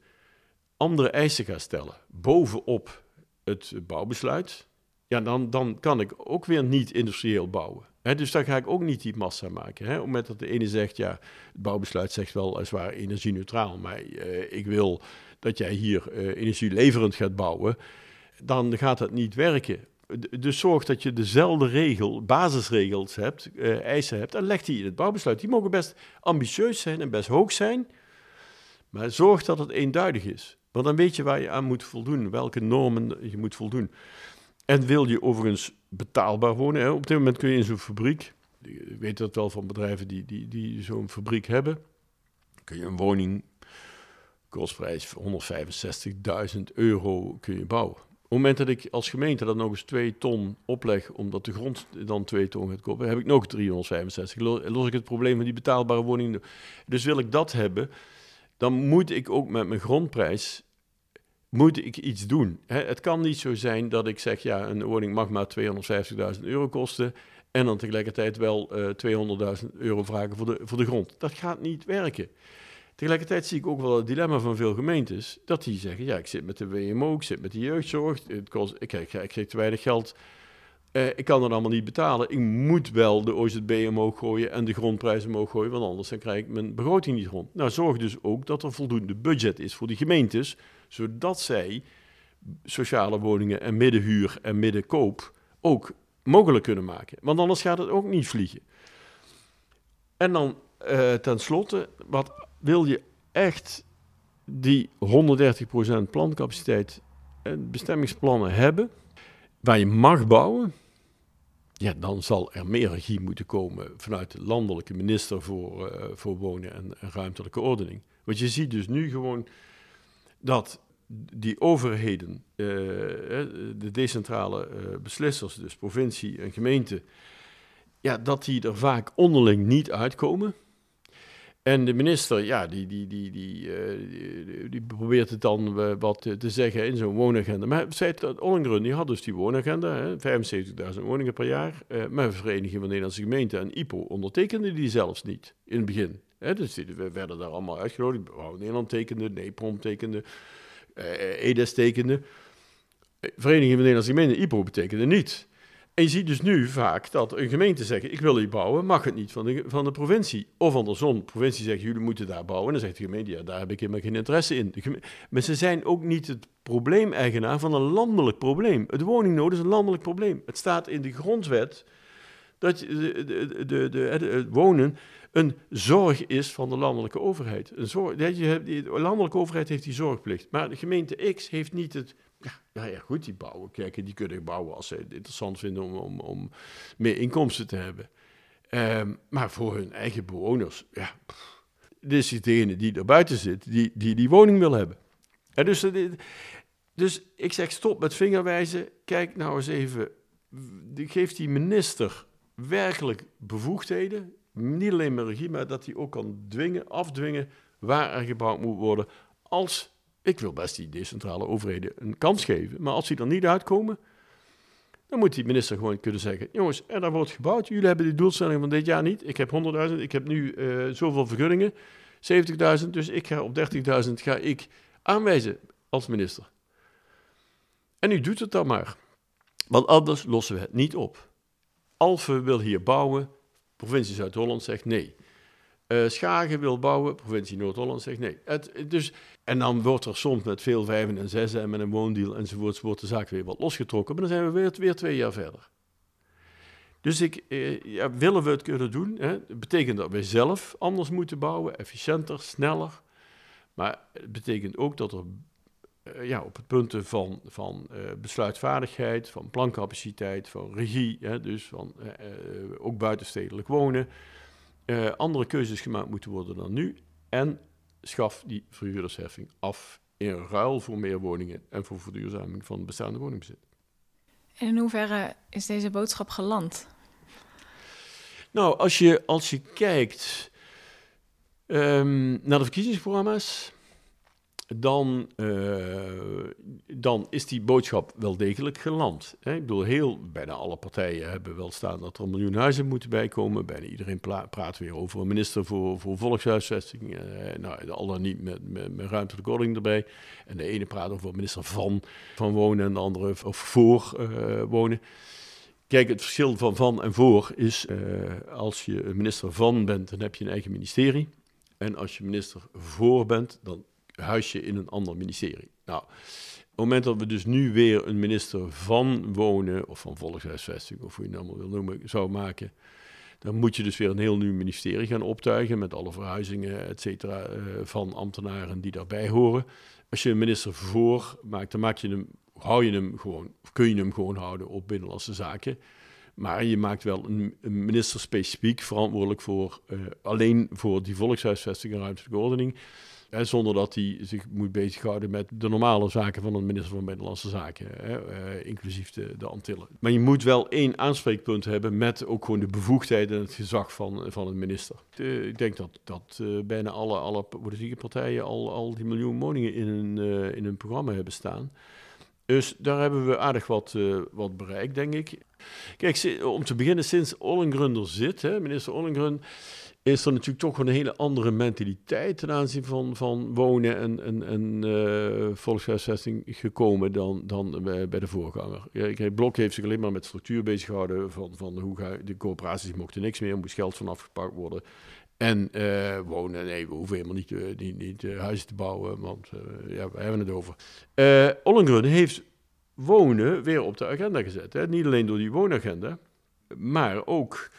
andere eisen ga stellen bovenop het bouwbesluit, ja, dan, dan kan ik ook weer niet industrieel bouwen. dus dan ga ik ook niet die massa maken. He, op het moment dat de ene zegt, ja, het bouwbesluit zegt wel als waar energie-neutraal, maar uh, ik wil dat jij hier uh, energieleverend gaat bouwen, dan gaat dat niet werken. Dus zorg dat je dezelfde regel, basisregels hebt, uh, eisen hebt, en leg die in het bouwbesluit. Die mogen best ambitieus zijn en best hoog zijn, maar zorg dat het eenduidig is. Want dan weet je waar je aan moet voldoen, welke normen je moet voldoen. En wil je overigens betaalbaar wonen? Hè? Op dit moment kun je in zo'n fabriek, ik weet dat wel van bedrijven die, die, die zo'n fabriek hebben, kun je een woning, kostprijs 165.000 euro kun je bouwen. Op het moment dat ik als gemeente dat nog eens 2 ton opleg, omdat de grond dan 2 ton gaat kopen, heb ik nog 365. Los ik het probleem van die betaalbare woning. Dus wil ik dat hebben, dan moet ik ook met mijn grondprijs moet ik iets doen. Het kan niet zo zijn dat ik zeg, ja, een woning mag maar 250.000 euro kosten en dan tegelijkertijd wel uh, 200.000 euro vragen voor de, voor de grond. Dat gaat niet werken. Tegelijkertijd zie ik ook wel het dilemma van veel gemeentes, dat die zeggen, ja, ik zit met de WMO, ik zit met de jeugdzorg, het kost, ik, krijg, ik krijg te weinig geld, uh, ik kan dat allemaal niet betalen. Ik moet wel de OZB omhoog gooien en de grondprijzen omhoog gooien, want anders dan krijg ik mijn begroting niet rond. Nou, zorg dus ook dat er voldoende budget is voor die gemeentes, zodat zij sociale woningen en middenhuur en middenkoop ook mogelijk kunnen maken. Want anders gaat het ook niet vliegen. En dan uh, tenslotte, wat wil je echt die 130% plancapaciteit en bestemmingsplannen hebben, waar je mag bouwen, ja, dan zal er meer regie moeten komen vanuit de landelijke minister voor, uh, voor wonen en, ruimtelijke ordening. Want je ziet dus nu gewoon dat die overheden, uh, de decentrale beslissers, dus provincie en gemeente, ja, dat die er vaak onderling niet uitkomen. En de minister, ja, die, die, die, die, uh, die, probeert het dan uh, wat te zeggen in zo'n woonagenda. Maar zij, Ollengren, die had dus die woonagenda, 75.000 woningen per jaar. Uh, maar Vereniging van Nederlandse Gemeenten en IPO ondertekende die zelfs niet in het begin. Hè, dus we werden daar allemaal uitgenodigd. Nederland tekende, NEPROM tekende, EDES tekende. Vereniging van Nederlandse Gemeenten, IPO betekende niet. En je ziet dus nu vaak dat een gemeente zegt: Ik wil hier bouwen, mag het niet van de, van de provincie. Of andersom, de provincie zegt: Jullie moeten daar bouwen. En dan zegt de gemeente: Ja, daar heb ik helemaal geen interesse in. maar ze zijn ook niet het probleemeigenaar van een landelijk probleem. Het woningnood is een landelijk probleem. Het staat in de grondwet dat de, de, de, het wonen een zorg is van de landelijke overheid. Een zorg, de landelijke overheid heeft die zorgplicht. Maar de gemeente X heeft niet het ja, ja, goed, die bouwen. Kijk, die kunnen bouwen als ze het interessant vinden om, om, om meer inkomsten te hebben. Um, maar voor hun eigen bewoners, ja, dit is die er buiten zit, die die, die woning wil hebben. En dus, eh, dus ik zeg stop met vingerwijzen. Kijk nou eens even, geef die minister werkelijk bevoegdheden. Niet alleen maar regie, maar dat hij ook kan dwingen, afdwingen waar er gebouwd moet worden. Als ik wil best die decentrale overheden een kans geven. Maar als die er niet uitkomen, dan moet die minister gewoon kunnen zeggen: jongens, er daar wordt gebouwd. Jullie hebben die doelstelling van dit jaar niet. Ik heb 100.000, ik heb nu uh, zoveel vergunningen, 70.000. Dus ik ga op 30.000 ga ik aanwijzen als minister. En u doet het dan maar. Want anders lossen we het niet op. Alphen wil hier bouwen, provincie Zuid-Holland zegt nee. Uh, Schagen wil bouwen, provincie Noord-Holland zegt nee. Het, dus, en dan wordt er soms met veel vijven en zessen en met een woondeal enzovoorts wordt de zaak weer wat losgetrokken. Maar dan zijn we weer, weer twee jaar verder. Dus ik, eh, ja, willen we het kunnen doen? Hè? Dat betekent dat wij zelf anders moeten bouwen, efficiënter, sneller. Maar het betekent ook dat er uh, ja, op het punten van, van uh, besluitvaardigheid, van plancapaciteit, van regie, hè, dus van ook buitenstedelijk wonen, andere keuzes gemaakt moeten worden dan nu. En schaf die verhuurdersheffing af in ruil voor meer woningen en voor verduurzaming van bestaande woningbezit. En in hoeverre is deze boodschap geland? Nou, als je, als je kijkt um, naar de verkiezingsprogramma's, dan, dan is die boodschap wel degelijk geland. Hè? Ik bedoel, heel, bijna alle partijen hebben wel staan dat er een miljoen huizen moeten bijkomen. Bijna iedereen praat weer over een minister voor, voor volkshuisvesting. Uh, nou, al dan niet met, met, met ordening erbij. En de ene praat over minister van, van wonen en de andere over voor wonen. Kijk, het verschil van van en voor is, als je minister van bent, dan heb je een eigen ministerie. En als je minister voor bent, dan huis je in een ander ministerie. Nou, op het moment dat we dus nu weer een minister van wonen, of van volkshuisvesting, of hoe je het allemaal wil noemen, zou maken, dan moet je dus weer een heel nieuw ministerie gaan optuigen met alle verhuizingen, et cetera, uh, van ambtenaren die daarbij horen. Als je een minister voor maakt, dan maak je hem hou je hem gewoon, of kun je hem gewoon houden op binnenlandse zaken. Maar je maakt wel een, minister specifiek verantwoordelijk voor uh, alleen voor die volkshuisvesting en ruimtelijke ordening. Hè, zonder dat hij zich moet bezighouden met de normale zaken van een minister van Binnenlandse Zaken, hè, uh, inclusief de, de Antillen. Maar je moet wel één aanspreekpunt hebben met ook gewoon de bevoegdheid en het gezag van, van een minister. Ik denk dat, dat uh, bijna alle, alle politieke partijen al, al die miljoen woningen in hun, in hun programma hebben staan. Dus daar hebben we aardig wat, uh, wat bereikt, denk ik. Kijk, om te beginnen, sinds Ollengren er zit, hè, minister Ollengren, is er natuurlijk toch een hele andere mentaliteit ten aanzien van, van wonen en, en, en uh, volkshuisvesting gekomen dan, dan bij, de voorganger. Blok heeft zich alleen maar met structuur bezig gehouden van, van hoe ga, de coöperaties mochten niks meer, moest geld van afgepakt worden. En uh, wonen, nee, we hoeven helemaal niet, uh, niet, huizen te bouwen, want ja, we hebben het over. Ollengren heeft wonen weer op de agenda gezet. Hè? Niet alleen door die woonagenda, maar ook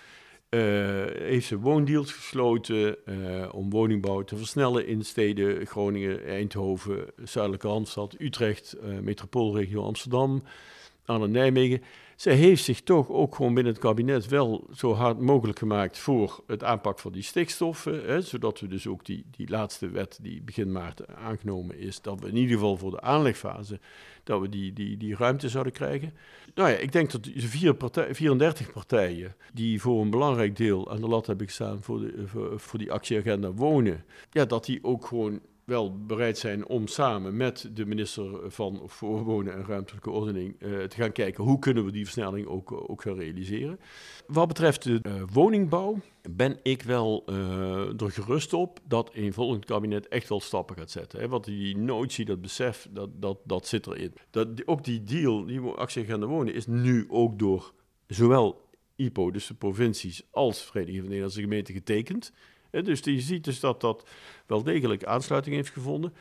heeft ze woondeals gesloten om woningbouw te versnellen in steden Groningen, Eindhoven, Zuidelijke Randstad, Utrecht, metropoolregio Amsterdam, aan Nijmegen zij heeft zich toch ook gewoon binnen het kabinet wel zo hard mogelijk gemaakt voor het aanpak van die stikstoffen. Hè, zodat we dus ook die, die laatste wet die begin maart aangenomen is, dat we in ieder geval voor de aanlegfase, dat we die, die, die ruimte zouden krijgen. Nou ja, ik denk dat de vier partij, 34 partijen die voor een belangrijk deel aan de lat hebben gestaan voor, de, voor, voor die actieagenda wonen, ja, dat die ook gewoon wel bereid zijn om samen met de minister van voor Wonen en Ruimtelijke Ordening uh, te gaan kijken hoe kunnen we die versnelling ook, ook gaan realiseren. Wat betreft de uh, woningbouw ben ik wel uh, er gerust op dat een volgend kabinet echt wel stappen gaat zetten. Hè? Want die notie, dat besef, dat, dat, dat zit erin. Dat, ook die deal, die actieagenda wonen, is nu ook door zowel IPO, dus de provincies, als Vereniging van Nederlandse Gemeenten getekend. Dus je ziet dus dat dat wel degelijk aansluiting heeft gevonden.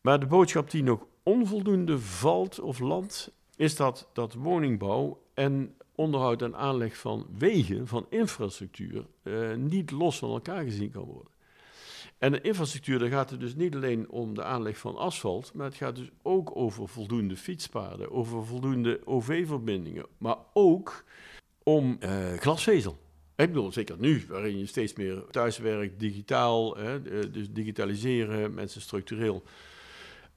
Maar de boodschap die nog onvoldoende valt of landt, is dat, dat woningbouw en onderhoud en aanleg van wegen, van infrastructuur, eh, niet los van elkaar gezien kan worden. En de infrastructuur, daar gaat het dus niet alleen om de aanleg van asfalt, maar het gaat dus ook over voldoende fietspaden, over voldoende OV-verbindingen, maar ook om uh, glasvezel. Ik bedoel, zeker nu, waarin je steeds meer thuiswerkt, digitaal, hè, eh, dus digitaliseren, mensen structureel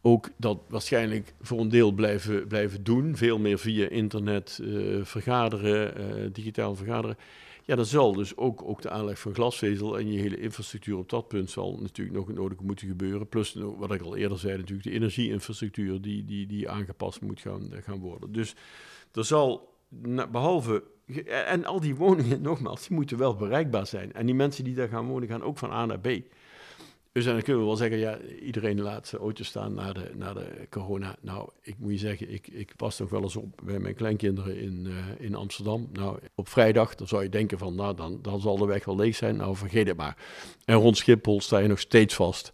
ook dat waarschijnlijk voor een deel blijven, blijven doen. Veel meer via internet uh, vergaderen, uh, digitaal vergaderen. Ja, dan zal dus ook, ook de aanleg van glasvezel en je hele infrastructuur op dat punt zal natuurlijk nog nodig moeten gebeuren. Plus, wat ik al eerder zei, natuurlijk de energieinfrastructuur die, die, die aangepast moet gaan, gaan worden. Dus er zal, behalve en al die woningen, nogmaals, die moeten wel bereikbaar zijn. En die mensen die daar gaan wonen, gaan ook van A naar B. Dus dan kunnen we wel zeggen, ja, iedereen laat zijn auto staan na de, na de corona. Nou, ik moet je zeggen, ik, ik pas nog wel eens op bij mijn kleinkinderen in, uh, in Amsterdam. Nou, op vrijdag, dan zou je denken van, nou, dan, dan zal de weg wel leeg zijn. Nou, vergeet het maar. En rond Schiphol sta je nog steeds vast.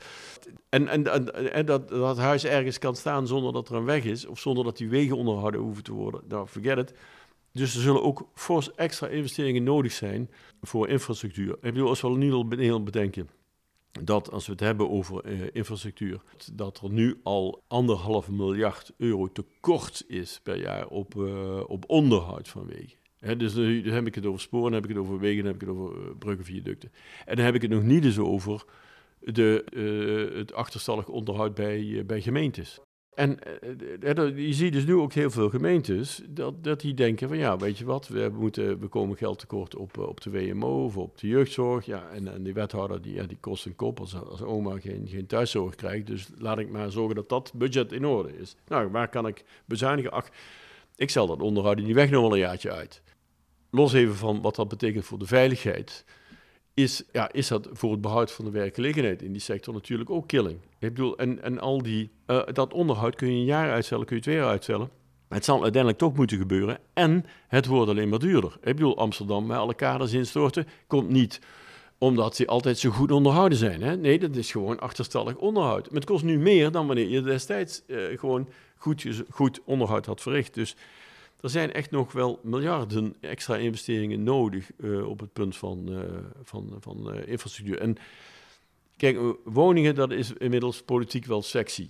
En, en, en, en dat, dat huis ergens kan staan zonder dat er een weg is, of zonder dat die wegen onderhouden hoeven te worden. Nou, forget it. Dus er zullen ook fors extra investeringen nodig zijn voor infrastructuur. Ik bedoel, als we nu al heel bedenken dat als we het hebben over uh, infrastructuur, dat er nu al anderhalf miljard euro tekort is per jaar op, uh, op onderhoud van wegen. Dus nu heb ik het over sporen, dan heb ik het over wegen, dan heb ik het over uh, bruggen, viaducten. En dan heb ik het nog niet eens over de, het achterstallig onderhoud bij, bij gemeentes. En je ziet dus nu ook heel veel gemeentes dat, dat die denken van ja, weet je wat, we, moeten, we komen geld tekort op, op de WMO of op de jeugdzorg. Ja, en, en die wethouder die, ja, die kost een kop als, als oma geen, geen thuiszorg krijgt. Dus laat ik maar zorgen dat dat budget in orde is. Nou, waar kan ik bezuinigen? Ach, ik stel dat onderhoud in die weg nog wel een jaartje uit. Los even van wat dat betekent voor de veiligheid is, ja, is dat voor het behoud van de werkgelegenheid in die sector natuurlijk ook killing. Ik bedoel, en, en al die, uh, dat onderhoud kun je een jaar uitstellen, kun je twee jaar uitstellen. Het zal uiteindelijk toch moeten gebeuren. En het wordt alleen maar duurder. Ik bedoel, Amsterdam met alle kaders instorten komt niet omdat ze altijd zo goed onderhouden zijn. Hè? Nee, dat is gewoon achterstallig onderhoud. Maar het kost nu meer dan wanneer je destijds uh, gewoon goed, goed onderhoud had verricht. Dus er zijn echt nog wel miljarden extra investeringen nodig uh, op het punt van, uh, van, van uh, infrastructuur. En kijk, woningen, dat is inmiddels politiek wel sexy.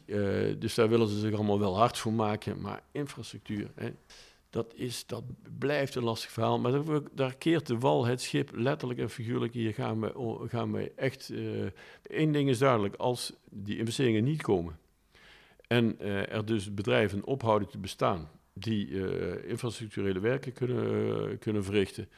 dus daar willen ze zich allemaal wel hard voor maken. Maar infrastructuur, hè, dat, is, dat blijft een lastig verhaal. Maar daar, daar, keert de wal het schip letterlijk en figuurlijk. Hier gaan we, gaan we echt... Eén ding is duidelijk, als die investeringen niet komen... en er dus bedrijven ophouden te bestaan die uh, infrastructurele werken kunnen, uh, kunnen verrichten.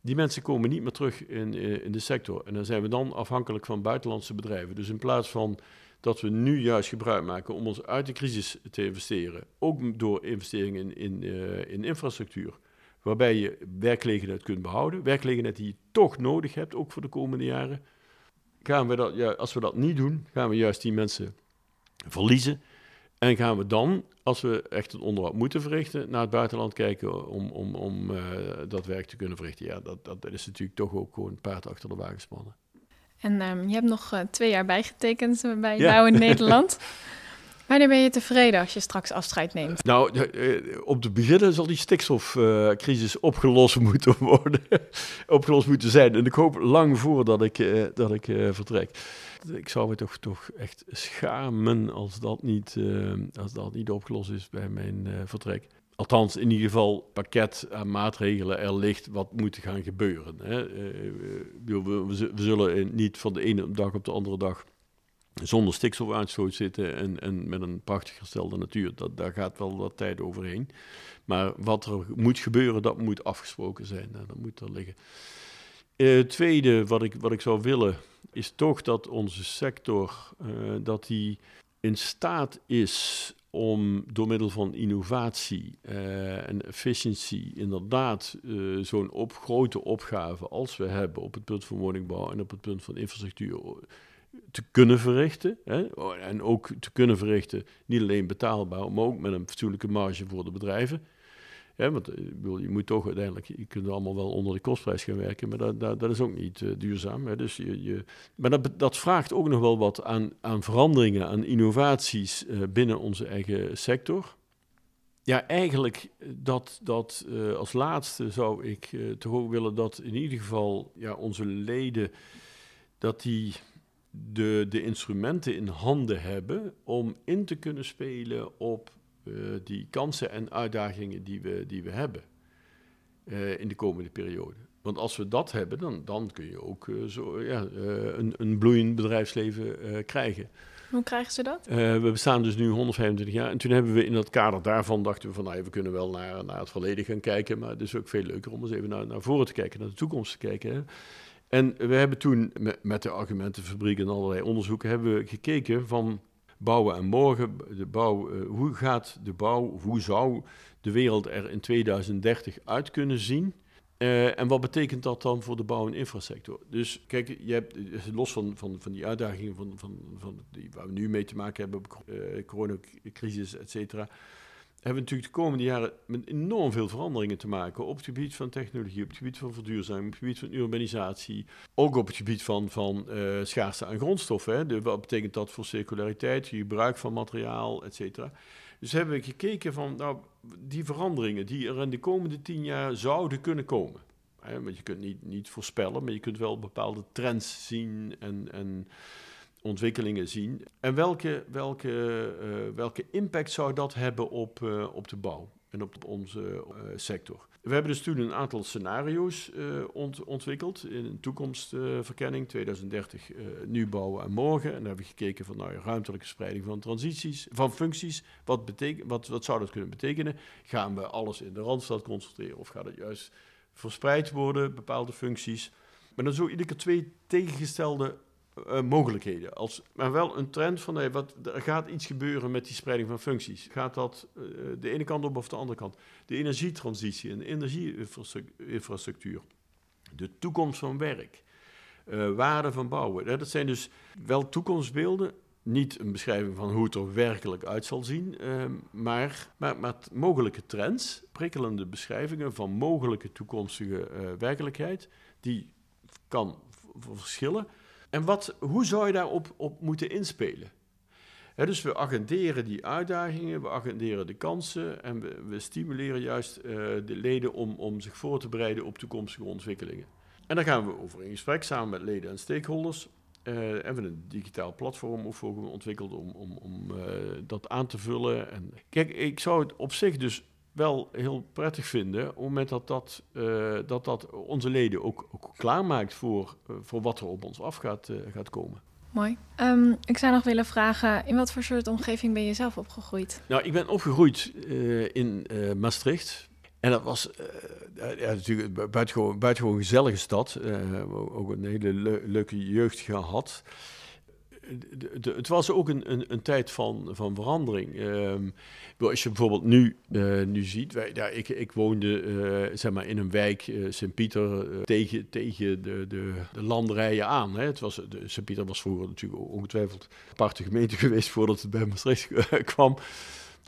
Die mensen komen niet meer terug in, uh, in de sector. En dan zijn we dan afhankelijk van buitenlandse bedrijven. Dus in plaats van dat we nu juist gebruik maken om ons uit de crisis te investeren, ook door investeringen in, in, in infrastructuur, waarbij je werkgelegenheid kunt behouden, werkgelegenheid die je toch nodig hebt, ook voor de komende jaren, gaan we dat, ja, als we dat niet doen, gaan we juist die mensen verliezen. En gaan we dan, als we echt het onderhoud moeten verrichten, naar het buitenland kijken om, om, om uh, dat werk te kunnen verrichten. Ja, dat, dat, is natuurlijk toch ook gewoon een paard achter de wagen spannen. En um, je hebt nog uh, twee jaar bijgetekend bij ja. Bouw in Nederland. Wanneer ben je tevreden als je straks afscheid neemt? Nou, op de beginnen zal die stikstofcrisis opgelost moeten worden. opgelost moeten zijn. En ik hoop lang voordat ik, dat ik vertrek. Ik zou me toch, toch echt schamen als dat niet, als dat niet opgelost is bij mijn vertrek. Althans, in ieder geval pakket aan maatregelen er ligt wat moet gaan gebeuren. Hè. we, we, we zullen niet van de ene dag op de andere dag zonder stikstofuitstoot zitten en, en met een prachtig gestelde natuur. Dat, daar gaat wel wat tijd overheen. Maar wat er moet gebeuren, dat moet afgesproken zijn. dat moet er liggen. Uh, tweede wat ik, wat ik zou willen, is toch dat onze sector uh, dat die in staat is om door middel van innovatie uh, en efficiëntie inderdaad zo'n op, grote opgave als we hebben op het punt van woningbouw en op het punt van infrastructuur te kunnen verrichten. Hè? En ook te kunnen verrichten, niet alleen betaalbaar, maar ook met een fatsoenlijke marge voor de bedrijven. Ja, want eh, je moet toch uiteindelijk, je kunt allemaal wel onder de kostprijs gaan werken, maar dat, dat, is ook niet uh, duurzaam. Hè? Dus je, je, maar dat, dat vraagt ook nog wel wat aan, aan veranderingen, aan innovaties uh, binnen onze eigen sector. Ja, eigenlijk dat, dat als laatste zou ik toch ook willen dat in ieder geval ja, onze leden, dat die de, de instrumenten in handen hebben om in te kunnen spelen op die kansen en uitdagingen die we, die we hebben uh, in de komende periode. Want als we dat hebben, dan, dan kun je ook uh, zo, ja, een, een bloeiend bedrijfsleven krijgen. Hoe krijgen ze dat? we bestaan dus nu 125 jaar. En toen hebben we in dat kader daarvan dachten we van, nou, ja, we kunnen wel naar, naar het verleden gaan kijken. Maar het is ook veel leuker om eens even naar, naar voren te kijken, naar de toekomst te kijken. Hè. En we hebben toen met, met de argumentenfabriek en allerlei onderzoeken hebben we gekeken van bouwen en morgen. De bouw, uh, hoe gaat de bouw, hoe zou de wereld er in 2030 uit kunnen zien? Uh, en wat betekent dat dan voor de bouw- en infrasector? Dus kijk, je hebt, los van, van, van die uitdagingen van, van, van die, waar we nu mee te maken hebben, uh, coronacrisis, et cetera hebben we natuurlijk de komende jaren met enorm veel veranderingen te maken op het gebied van technologie, op het gebied van verduurzaming, op het gebied van urbanisatie, ook op het gebied van, van uh, schaarste aan grondstoffen. Hè. Wat betekent dat voor circulariteit, gebruik van materiaal, et cetera. Dus hebben we gekeken van nou, die veranderingen die er in de komende tien jaar zouden kunnen komen. Hè, want je kunt niet, niet voorspellen, maar je kunt wel bepaalde trends zien en, en ontwikkelingen zien. En welke, welke, uh, welke impact zou dat hebben op, uh, op de bouw? en op onze sector. We hebben dus toen een aantal scenario's ontwikkeld in een toekomstverkenning, 2030 nu bouwen en morgen. En dan hebben we gekeken van nou, ruimtelijke spreiding van transities, van functies. Wat, wat, wat zou dat kunnen betekenen? Gaan we alles in de Randstad concentreren of gaat het juist verspreid worden, bepaalde functies? Maar dan zo iedere keer twee tegengestelde uh, mogelijkheden. Als, maar wel een trend van wat, er gaat iets gebeuren met die spreiding van functies. Gaat dat uh, de ene kant op of de andere kant? De energietransitie en de energieinfrastructuur. De toekomst van werk. Uh, waarde van bouwen. Dat zijn dus wel toekomstbeelden. Niet een beschrijving van hoe het er werkelijk uit zal zien, maar, maar, maar mogelijke trends, prikkelende beschrijvingen van mogelijke toekomstige werkelijkheid, die kan verschillen. En wat, hoe zou je daarop op moeten inspelen? dus we agenderen die uitdagingen, we agenderen de kansen en we, we stimuleren juist uh, de leden om, om zich voor te bereiden op toekomstige ontwikkelingen. En dan gaan we over in gesprek samen met leden en stakeholders. Uh, hebben we een digitaal platform ontwikkeld om, om, om uh, dat aan te vullen. En, kijk, ik zou het op zich dus wel heel prettig vinden, op het moment dat dat, uh, dat, dat onze leden ook, ook klaarmaakt voor, uh, voor wat er op ons af gaat, uh, gaat komen. Mooi. Um, ik zou nog willen vragen, in wat voor soort omgeving ben je zelf opgegroeid? Nou, ik ben opgegroeid in Maastricht. En dat was ja, natuurlijk een buitengewoon, buitengewoon gezellige stad. ook een hele le leuke jeugd gehad het was ook een, een, een tijd van, van verandering. Um, als je bijvoorbeeld nu, uh, nu ziet, wij, ik, ik woonde uh, zeg maar in een wijk, uh, Sint-Pieter, tegen, tegen de, de, de landerijen aan. Het was, Sint-Pieter was vroeger natuurlijk ongetwijfeld een aparte gemeente geweest voordat het bij Maastricht kwam.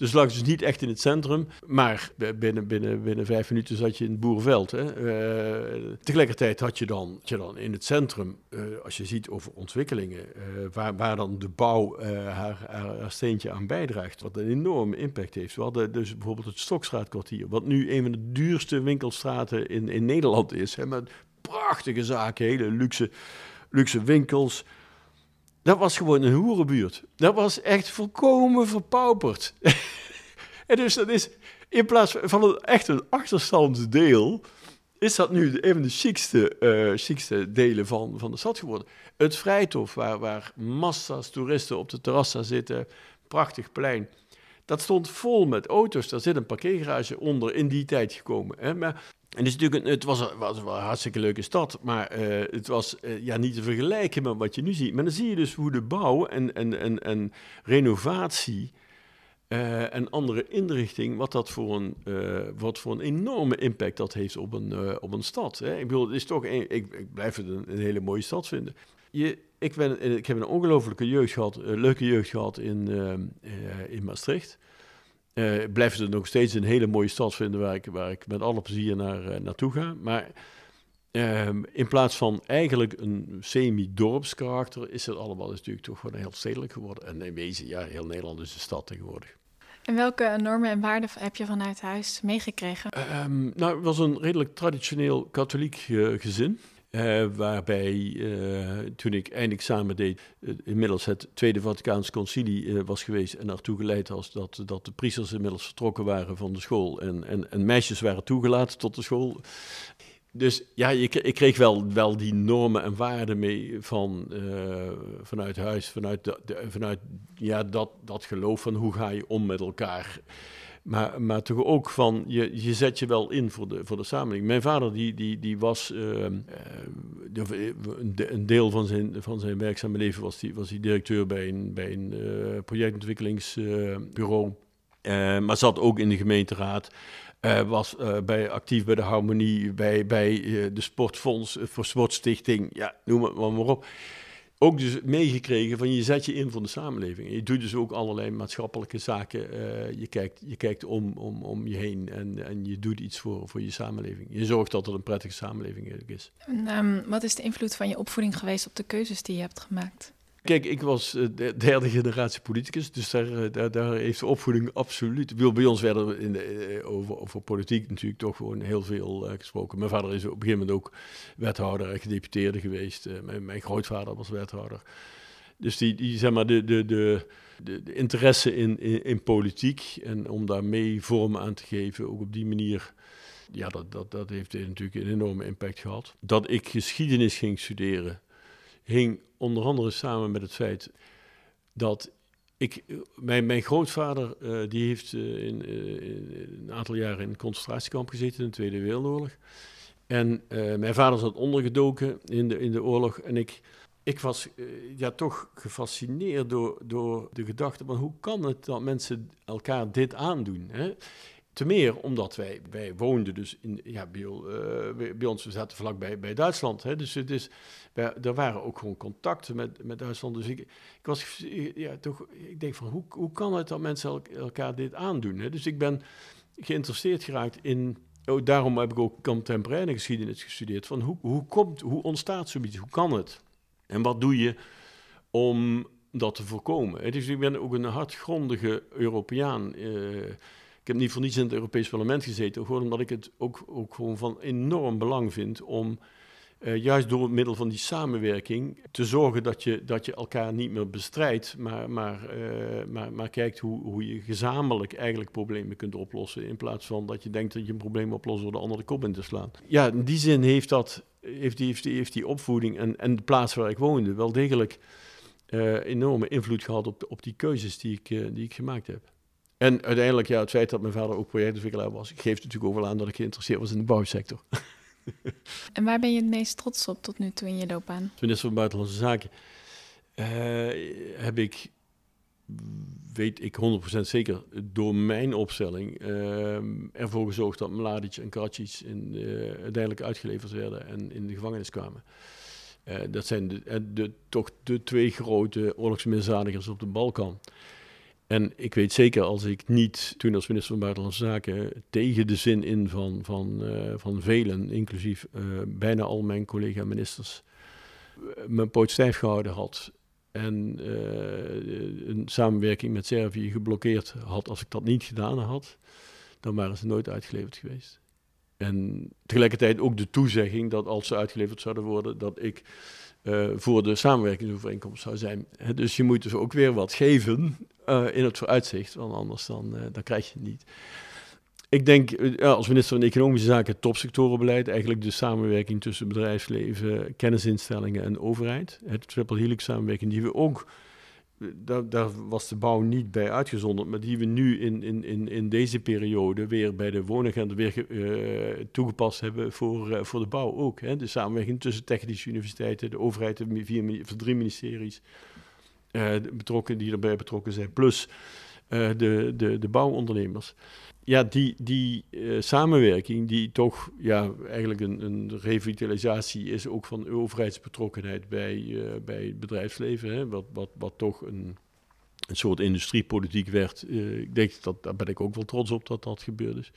Dus lag dus niet echt in het centrum, maar binnen, binnen, binnen vijf minuten zat je in het boerenveld. Hè. Uh, tegelijkertijd had je dan, je dan in het centrum, uh, als je ziet over ontwikkelingen, uh, waar, waar dan de bouw haar, haar, steentje aan bijdraagt, wat een enorme impact heeft. We hadden dus bijvoorbeeld het Stokstraatkwartier, wat nu een van de duurste winkelstraten in, in Nederland is. Hè, met prachtige zaken, hele luxe, luxe winkels. Dat was gewoon een hoerenbuurt. Dat was echt volkomen verpauperd. en dus dat is, in plaats van een, echt een achterstandsdeel, is dat nu een van de chicste, uh, chicste delen van, van de stad geworden. Het Vrijthof, waar, waar massa's toeristen op de terrassa zitten, prachtig plein. Dat stond vol met auto's. Daar zit een parkeergarage onder in die tijd gekomen. Hè? Maar en is natuurlijk het was, was een hartstikke leuke stad, maar uh, het was uh, ja, niet te vergelijken met wat je nu ziet. Maar dan zie je dus hoe de bouw en, en, en, en renovatie uh, en andere inrichting, wat dat voor een, wat voor een enorme impact dat heeft op een, op een stad. Hè? Ik bedoel, het is toch ik, ik blijf het een, een, hele mooie stad vinden. Je, ik, ben, ik heb een ongelofelijke jeugd gehad, leuke jeugd gehad in, in Maastricht. Uh, blijft het nog steeds een hele mooie stad vinden waar ik, waar ik met alle plezier naar, uh, naartoe ga. Maar uh, in plaats van eigenlijk een semi-dorpskarakter is het allemaal natuurlijk toch gewoon heel stedelijk geworden. En in wezen, ja, heel Nederland is een stad tegenwoordig. En welke normen en waarden heb je vanuit huis meegekregen? Um, nou, het was een redelijk traditioneel katholiek uh, gezin. Uh, waarbij uh, toen ik eindexamen deed, uh, inmiddels het Tweede Vaticaans Concilie was geweest en naartoe geleid was dat, dat de priesters inmiddels vertrokken waren van de school en, en, en meisjes waren toegelaten tot de school. Dus ja, je, ik kreeg wel, wel die normen en waarden mee van, vanuit huis, vanuit, de, vanuit ja, dat, dat geloof van hoe ga je om met elkaar. Maar, maar toch ook van, je, je zet je wel in voor de, voor de samenleving. Mijn vader die, die, die was, uh, uh, een deel van zijn, van zijn werkzame leven was hij was die directeur bij een, bij een uh, projectontwikkelingsbureau. maar zat ook in de gemeenteraad. was bij, actief bij de Harmonie, bij, bij de Sportfonds, voor Sportstichting, ja, noem het maar, maar op ook dus meegekregen van je zet je in voor de samenleving. Je doet dus ook allerlei maatschappelijke zaken. Uh, je, kijkt, je kijkt om, om, om je heen en, en je doet iets voor, voor je samenleving. Je zorgt dat het een prettige samenleving is. En, um, wat is de invloed van je opvoeding geweest op de keuzes die je hebt gemaakt? Kijk, ik was uh, de derde generatie politicus, dus daar, uh, daar, daar, heeft de opvoeding absoluut... Bij ons werden in de, uh, over, over politiek natuurlijk toch gewoon heel veel gesproken. Mijn vader is op een gegeven moment ook wethouder en gedeputeerde geweest. Mijn, grootvader was wethouder. Dus die, zeg maar, de, de, de, de, interesse in, in, in, politiek en om daarmee vorm aan te geven, ook op die manier, ja, dat, dat, dat heeft natuurlijk een enorme impact gehad. Dat ik geschiedenis ging studeren, hing onder andere samen met het feit dat ik, mijn, mijn grootvader uh, die heeft uh, in, uh, in, een aantal jaren in een concentratiekamp gezeten in de Tweede Wereldoorlog. En mijn vader zat ondergedoken in de, in de oorlog. En ik, ik was ja, toch gefascineerd door, door de gedachte van hoe kan het dat mensen elkaar dit aandoen? Hè? Te meer omdat wij, wij woonden dus in, ja, bij, uh, bij ons, we zaten vlakbij bij Duitsland. Hè, dus het is, er waren ook gewoon contacten met, met Duitsland. Dus ik, ik was, ja, toch, ik denk van, hoe, hoe kan het dat mensen elkaar dit aandoen? Hè? Dus ik ben geïnteresseerd geraakt in, oh, daarom heb ik ook contemporaine geschiedenis gestudeerd. Van hoe, hoe, komt, hoe ontstaat zoiets? Hoe kan het? En wat doe je om dat te voorkomen? Dus ik ben ook een hartgrondige Europeaan. Ik heb niet voor niets in het Europees Parlement gezeten, gewoon omdat ik het ook, ook gewoon van enorm belang vind om uh, juist door het middel van die samenwerking te zorgen dat je, dat je elkaar niet meer bestrijdt, maar, maar, uh, maar, maar kijkt hoe, hoe je gezamenlijk eigenlijk problemen kunt oplossen, in plaats van dat je denkt dat je een probleem oplost door de ander de kop in te slaan. Ja, in die zin heeft, dat, heeft, die, heeft, die, heeft die opvoeding en, en de plaats waar ik woonde wel degelijk uh, enorme invloed gehad op, op die keuzes die ik, die ik gemaakt heb. En uiteindelijk, ja, het feit dat mijn vader ook projectontwikkelaar was, geeft natuurlijk ook wel aan dat ik geïnteresseerd was in de bouwsector. en waar ben je het meest trots op tot nu toe in je loopbaan? Als minister van Buitenlandse Zaken uh, heb ik, weet ik 100% zeker, door mijn opstelling uh, ervoor gezorgd dat Mladic en Karadzic in, uh, uiteindelijk uitgeleverd werden en in de gevangenis kwamen. dat zijn de, de, toch de twee grote oorlogsmisdadigers op de Balkan. En ik weet zeker, als ik niet toen als minister van Buitenlandse Zaken tegen de zin in van, van, uh, van velen, inclusief uh, bijna al mijn collega-ministers, uh, mijn poot stijf gehouden had en een samenwerking met Servië geblokkeerd had, als ik dat niet gedaan had, dan waren ze nooit uitgeleverd geweest. En tegelijkertijd ook de toezegging dat als ze uitgeleverd zouden worden, dat ik voor de samenwerkingsovereenkomst zou zijn. Dus je moet dus ook weer wat geven in het vooruitzicht, want anders dan, uh, dan krijg je het niet. Ik denk als minister van Economische Zaken topsectorenbeleid, eigenlijk de samenwerking tussen bedrijfsleven, kennisinstellingen en overheid. Het triple helix samenwerking die we ook daar, daar, was de bouw niet bij uitgezonderd, maar die we nu in, in, in, in deze periode weer bij de woningagenda weer uh, toegepast hebben voor, voor de bouw ook. Hè. De samenwerking tussen technische universiteiten, de overheid, de drie ministeries, betrokken, die erbij betrokken zijn, plus de, de, de bouwondernemers ja, die, die uh, samenwerking, die toch ja, eigenlijk een, een revitalisatie is ook van overheidsbetrokkenheid bij, bij het bedrijfsleven, hè, wat, wat, wat toch een, een soort industriepolitiek werd. Ik denk dat daar ben ik ook wel trots op dat dat gebeurd is.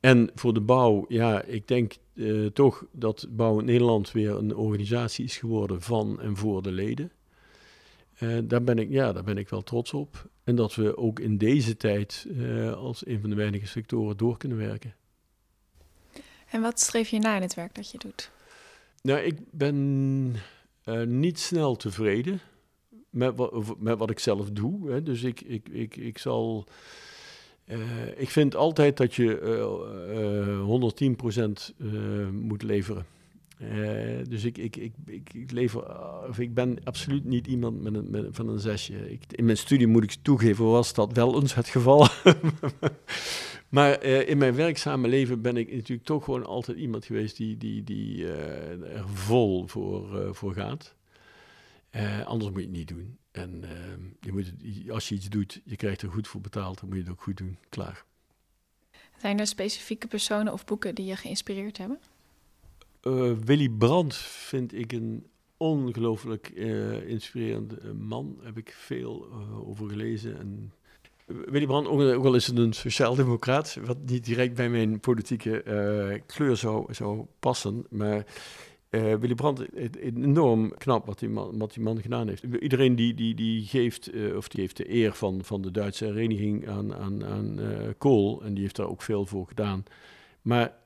En voor de bouw, ja, ik denk toch dat Bouw in Nederland weer een organisatie is geworden van en voor de leden. Daar, ben ik, ja, daar ben ik wel trots op. En dat we ook in deze tijd uh, als een van de weinige sectoren door kunnen werken. En wat streef je na in het werk dat je doet? Nou, ik ben uh, niet snel tevreden met wat, met wat ik zelf doe. Hè. Dus ik, ik, ik, ik zal. Uh, ik vind altijd dat je 110% moet leveren. Uh, dus ik, ik, ik, ik, lever, of ik ben absoluut niet iemand met een, van een zesje. Ik, in mijn studie moet ik toegeven, was dat wel eens het geval. maar uh, in mijn werkzame leven ben ik natuurlijk toch gewoon altijd iemand geweest die, die, die er vol voor, voor gaat. anders moet je het niet doen. En je moet als je iets doet, je krijgt er goed voor betaald, dan moet je het ook goed doen. Klaar. Zijn er specifieke personen of boeken die je geïnspireerd hebben? Uh, Willy Brandt vind ik een ongelooflijk uh, inspirerende eh, man. Daar heb ik veel uh, over gelezen. En Willy Brandt, ook, al is het een sociaaldemocraat, wat niet direct bij mijn politieke kleur zou, passen. Maar Willy Brandt, enorm knap wat die man, man gedaan heeft. Iedereen die, die, die geeft, of die heeft de eer van, van de Duitse hereniging aan, aan, aan Kool. En die heeft daar ook veel voor gedaan. Maar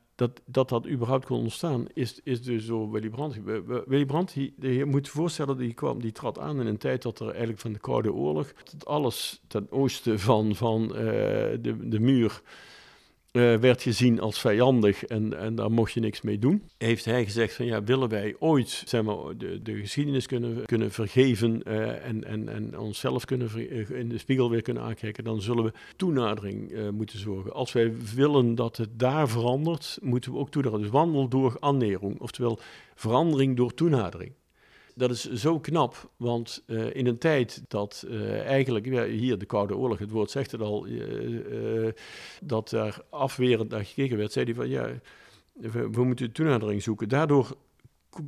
dat, dat überhaupt kon ontstaan, is, is dus door Willy Brandt. Willy Brandt, je moet je voorstellen, die, kwam, die trad aan in een tijd dat er eigenlijk van de Koude Oorlog, alles ten oosten van, van uh, de, de muur uh, werd gezien als vijandig en, en daar mocht je niks mee doen. Heeft hij gezegd van ja, willen wij ooit zeg maar, de, de geschiedenis kunnen, kunnen vergeven uh, en, en, en onszelf kunnen in de spiegel weer kunnen aankijken, dan zullen we toenadering moeten zorgen. Als wij willen dat het daar verandert, moeten we ook toenadering. Dus wandel door annering, oftewel verandering door toenadering dat is zo knap, want uh, in een tijd dat uh, eigenlijk, hier de Koude Oorlog, het woord zegt het al, uh, dat daar afwerend naar gekeken werd, zei hij van ja, we, moeten toenadering zoeken. Daardoor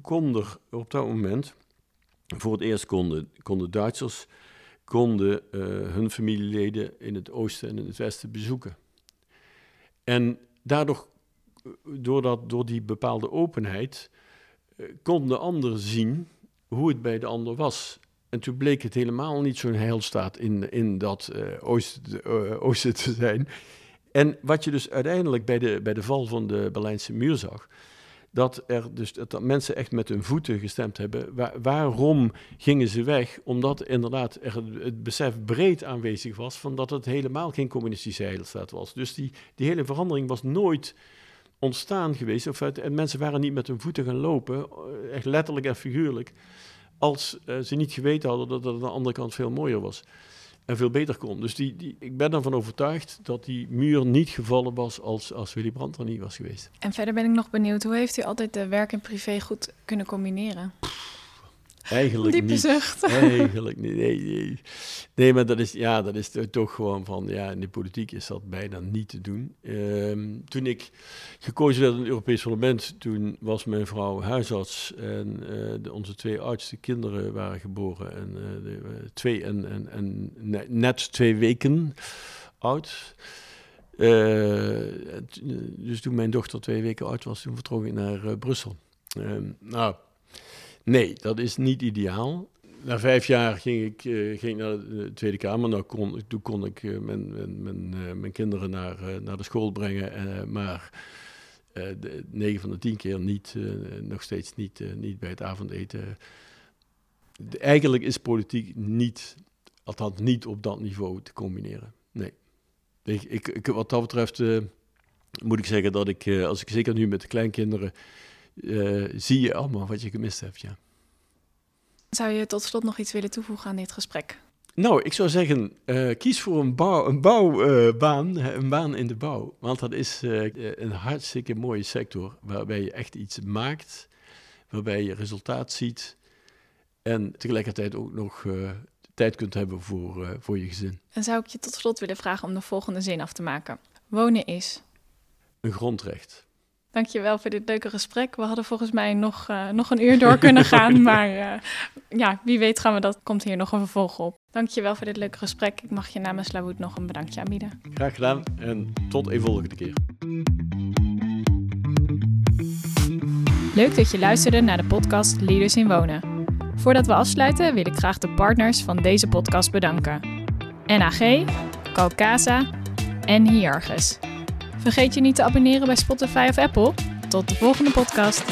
kon er op dat moment, voor het eerst konden, konden Duitsers konden, hun familieleden in het oosten en in het westen bezoeken. En daardoor, doordat, door die bepaalde openheid, konden anderen zien hoe het bij de ander was. En toen bleek het helemaal niet zo'n heilstaat in, in dat uh, oosten, te zijn. En wat je dus uiteindelijk bij de, bij de val van de Berlijnse muur zag, dat, er dus, dat mensen echt met hun voeten gestemd hebben. waarom gingen ze weg? Omdat inderdaad er het besef breed aanwezig was van dat het helemaal geen communistische heilstaat was. Dus die, die hele verandering was nooit ontstaan geweest. Of en mensen waren niet met hun voeten gaan lopen, eh, echt letterlijk en figuurlijk, als uh, ze niet geweten hadden dat het aan de andere kant veel mooier was. En veel beter kon. Dus die, die, ik ben ervan overtuigd dat die muur niet gevallen was als, als Willy Brandt er niet was geweest. En verder ben ik nog benieuwd, hoe heeft u altijd de werk en privé goed kunnen combineren? Eigenlijk Diepe niet. zucht. Eigenlijk niet. Nee, nee. nee, maar dat is, ja, dat is toch gewoon van, ja, in de politiek is dat bijna niet te doen. Um, toen ik gekozen werd in het Europees Parlement, toen was mijn vrouw huisarts en uh, de, onze twee oudste kinderen waren geboren. En, uh, de, uh, twee en, en, en net twee weken oud. dus toen mijn dochter twee weken oud was, toen vertrok ik naar Brussel. Um, nou, Nee, dat is niet ideaal. Na vijf jaar ging ik, uh, ging naar de Tweede Kamer. Nou kon, toen kon ik uh, mijn, mijn, mijn, mijn, kinderen naar, naar de school brengen. maar de, negen van de tien keer niet, nog steeds niet, niet bij het avondeten. De, eigenlijk is politiek niet, althans niet op dat niveau te combineren. Nee. Ik, ik, wat dat betreft moet ik zeggen dat ik, als ik zeker nu met de kleinkinderen uh, zie je allemaal wat je gemist hebt, ja. Zou je tot slot nog iets willen toevoegen aan dit gesprek? Nou, ik zou zeggen, uh, kies voor een, bouw, een bouwbaan, uh, een baan in de bouw. Want dat is een hartstikke mooie sector, waarbij je echt iets maakt, waarbij je resultaat ziet en tegelijkertijd ook nog tijd kunt hebben voor, voor je gezin. En zou ik je tot slot willen vragen om de volgende zin af te maken. Wonen is? Een grondrecht. Dankjewel voor dit leuke gesprek. We hadden volgens mij nog, uh, nog een uur door kunnen gaan. maar uh, ja, wie weet gaan we dat. Komt hier nog een vervolg op. Dankjewel voor dit leuke gesprek. Ik mag je namens Lawood nog een bedankje aanbieden. Graag gedaan en tot een volgende keer. Leuk dat je luisterde naar de podcast Leaders in Wonen. Voordat we afsluiten wil ik graag de partners van deze podcast bedanken. NAG, Calcasa en Hiargus. Vergeet je niet te abonneren bij Spotify of Apple. Tot de volgende podcast.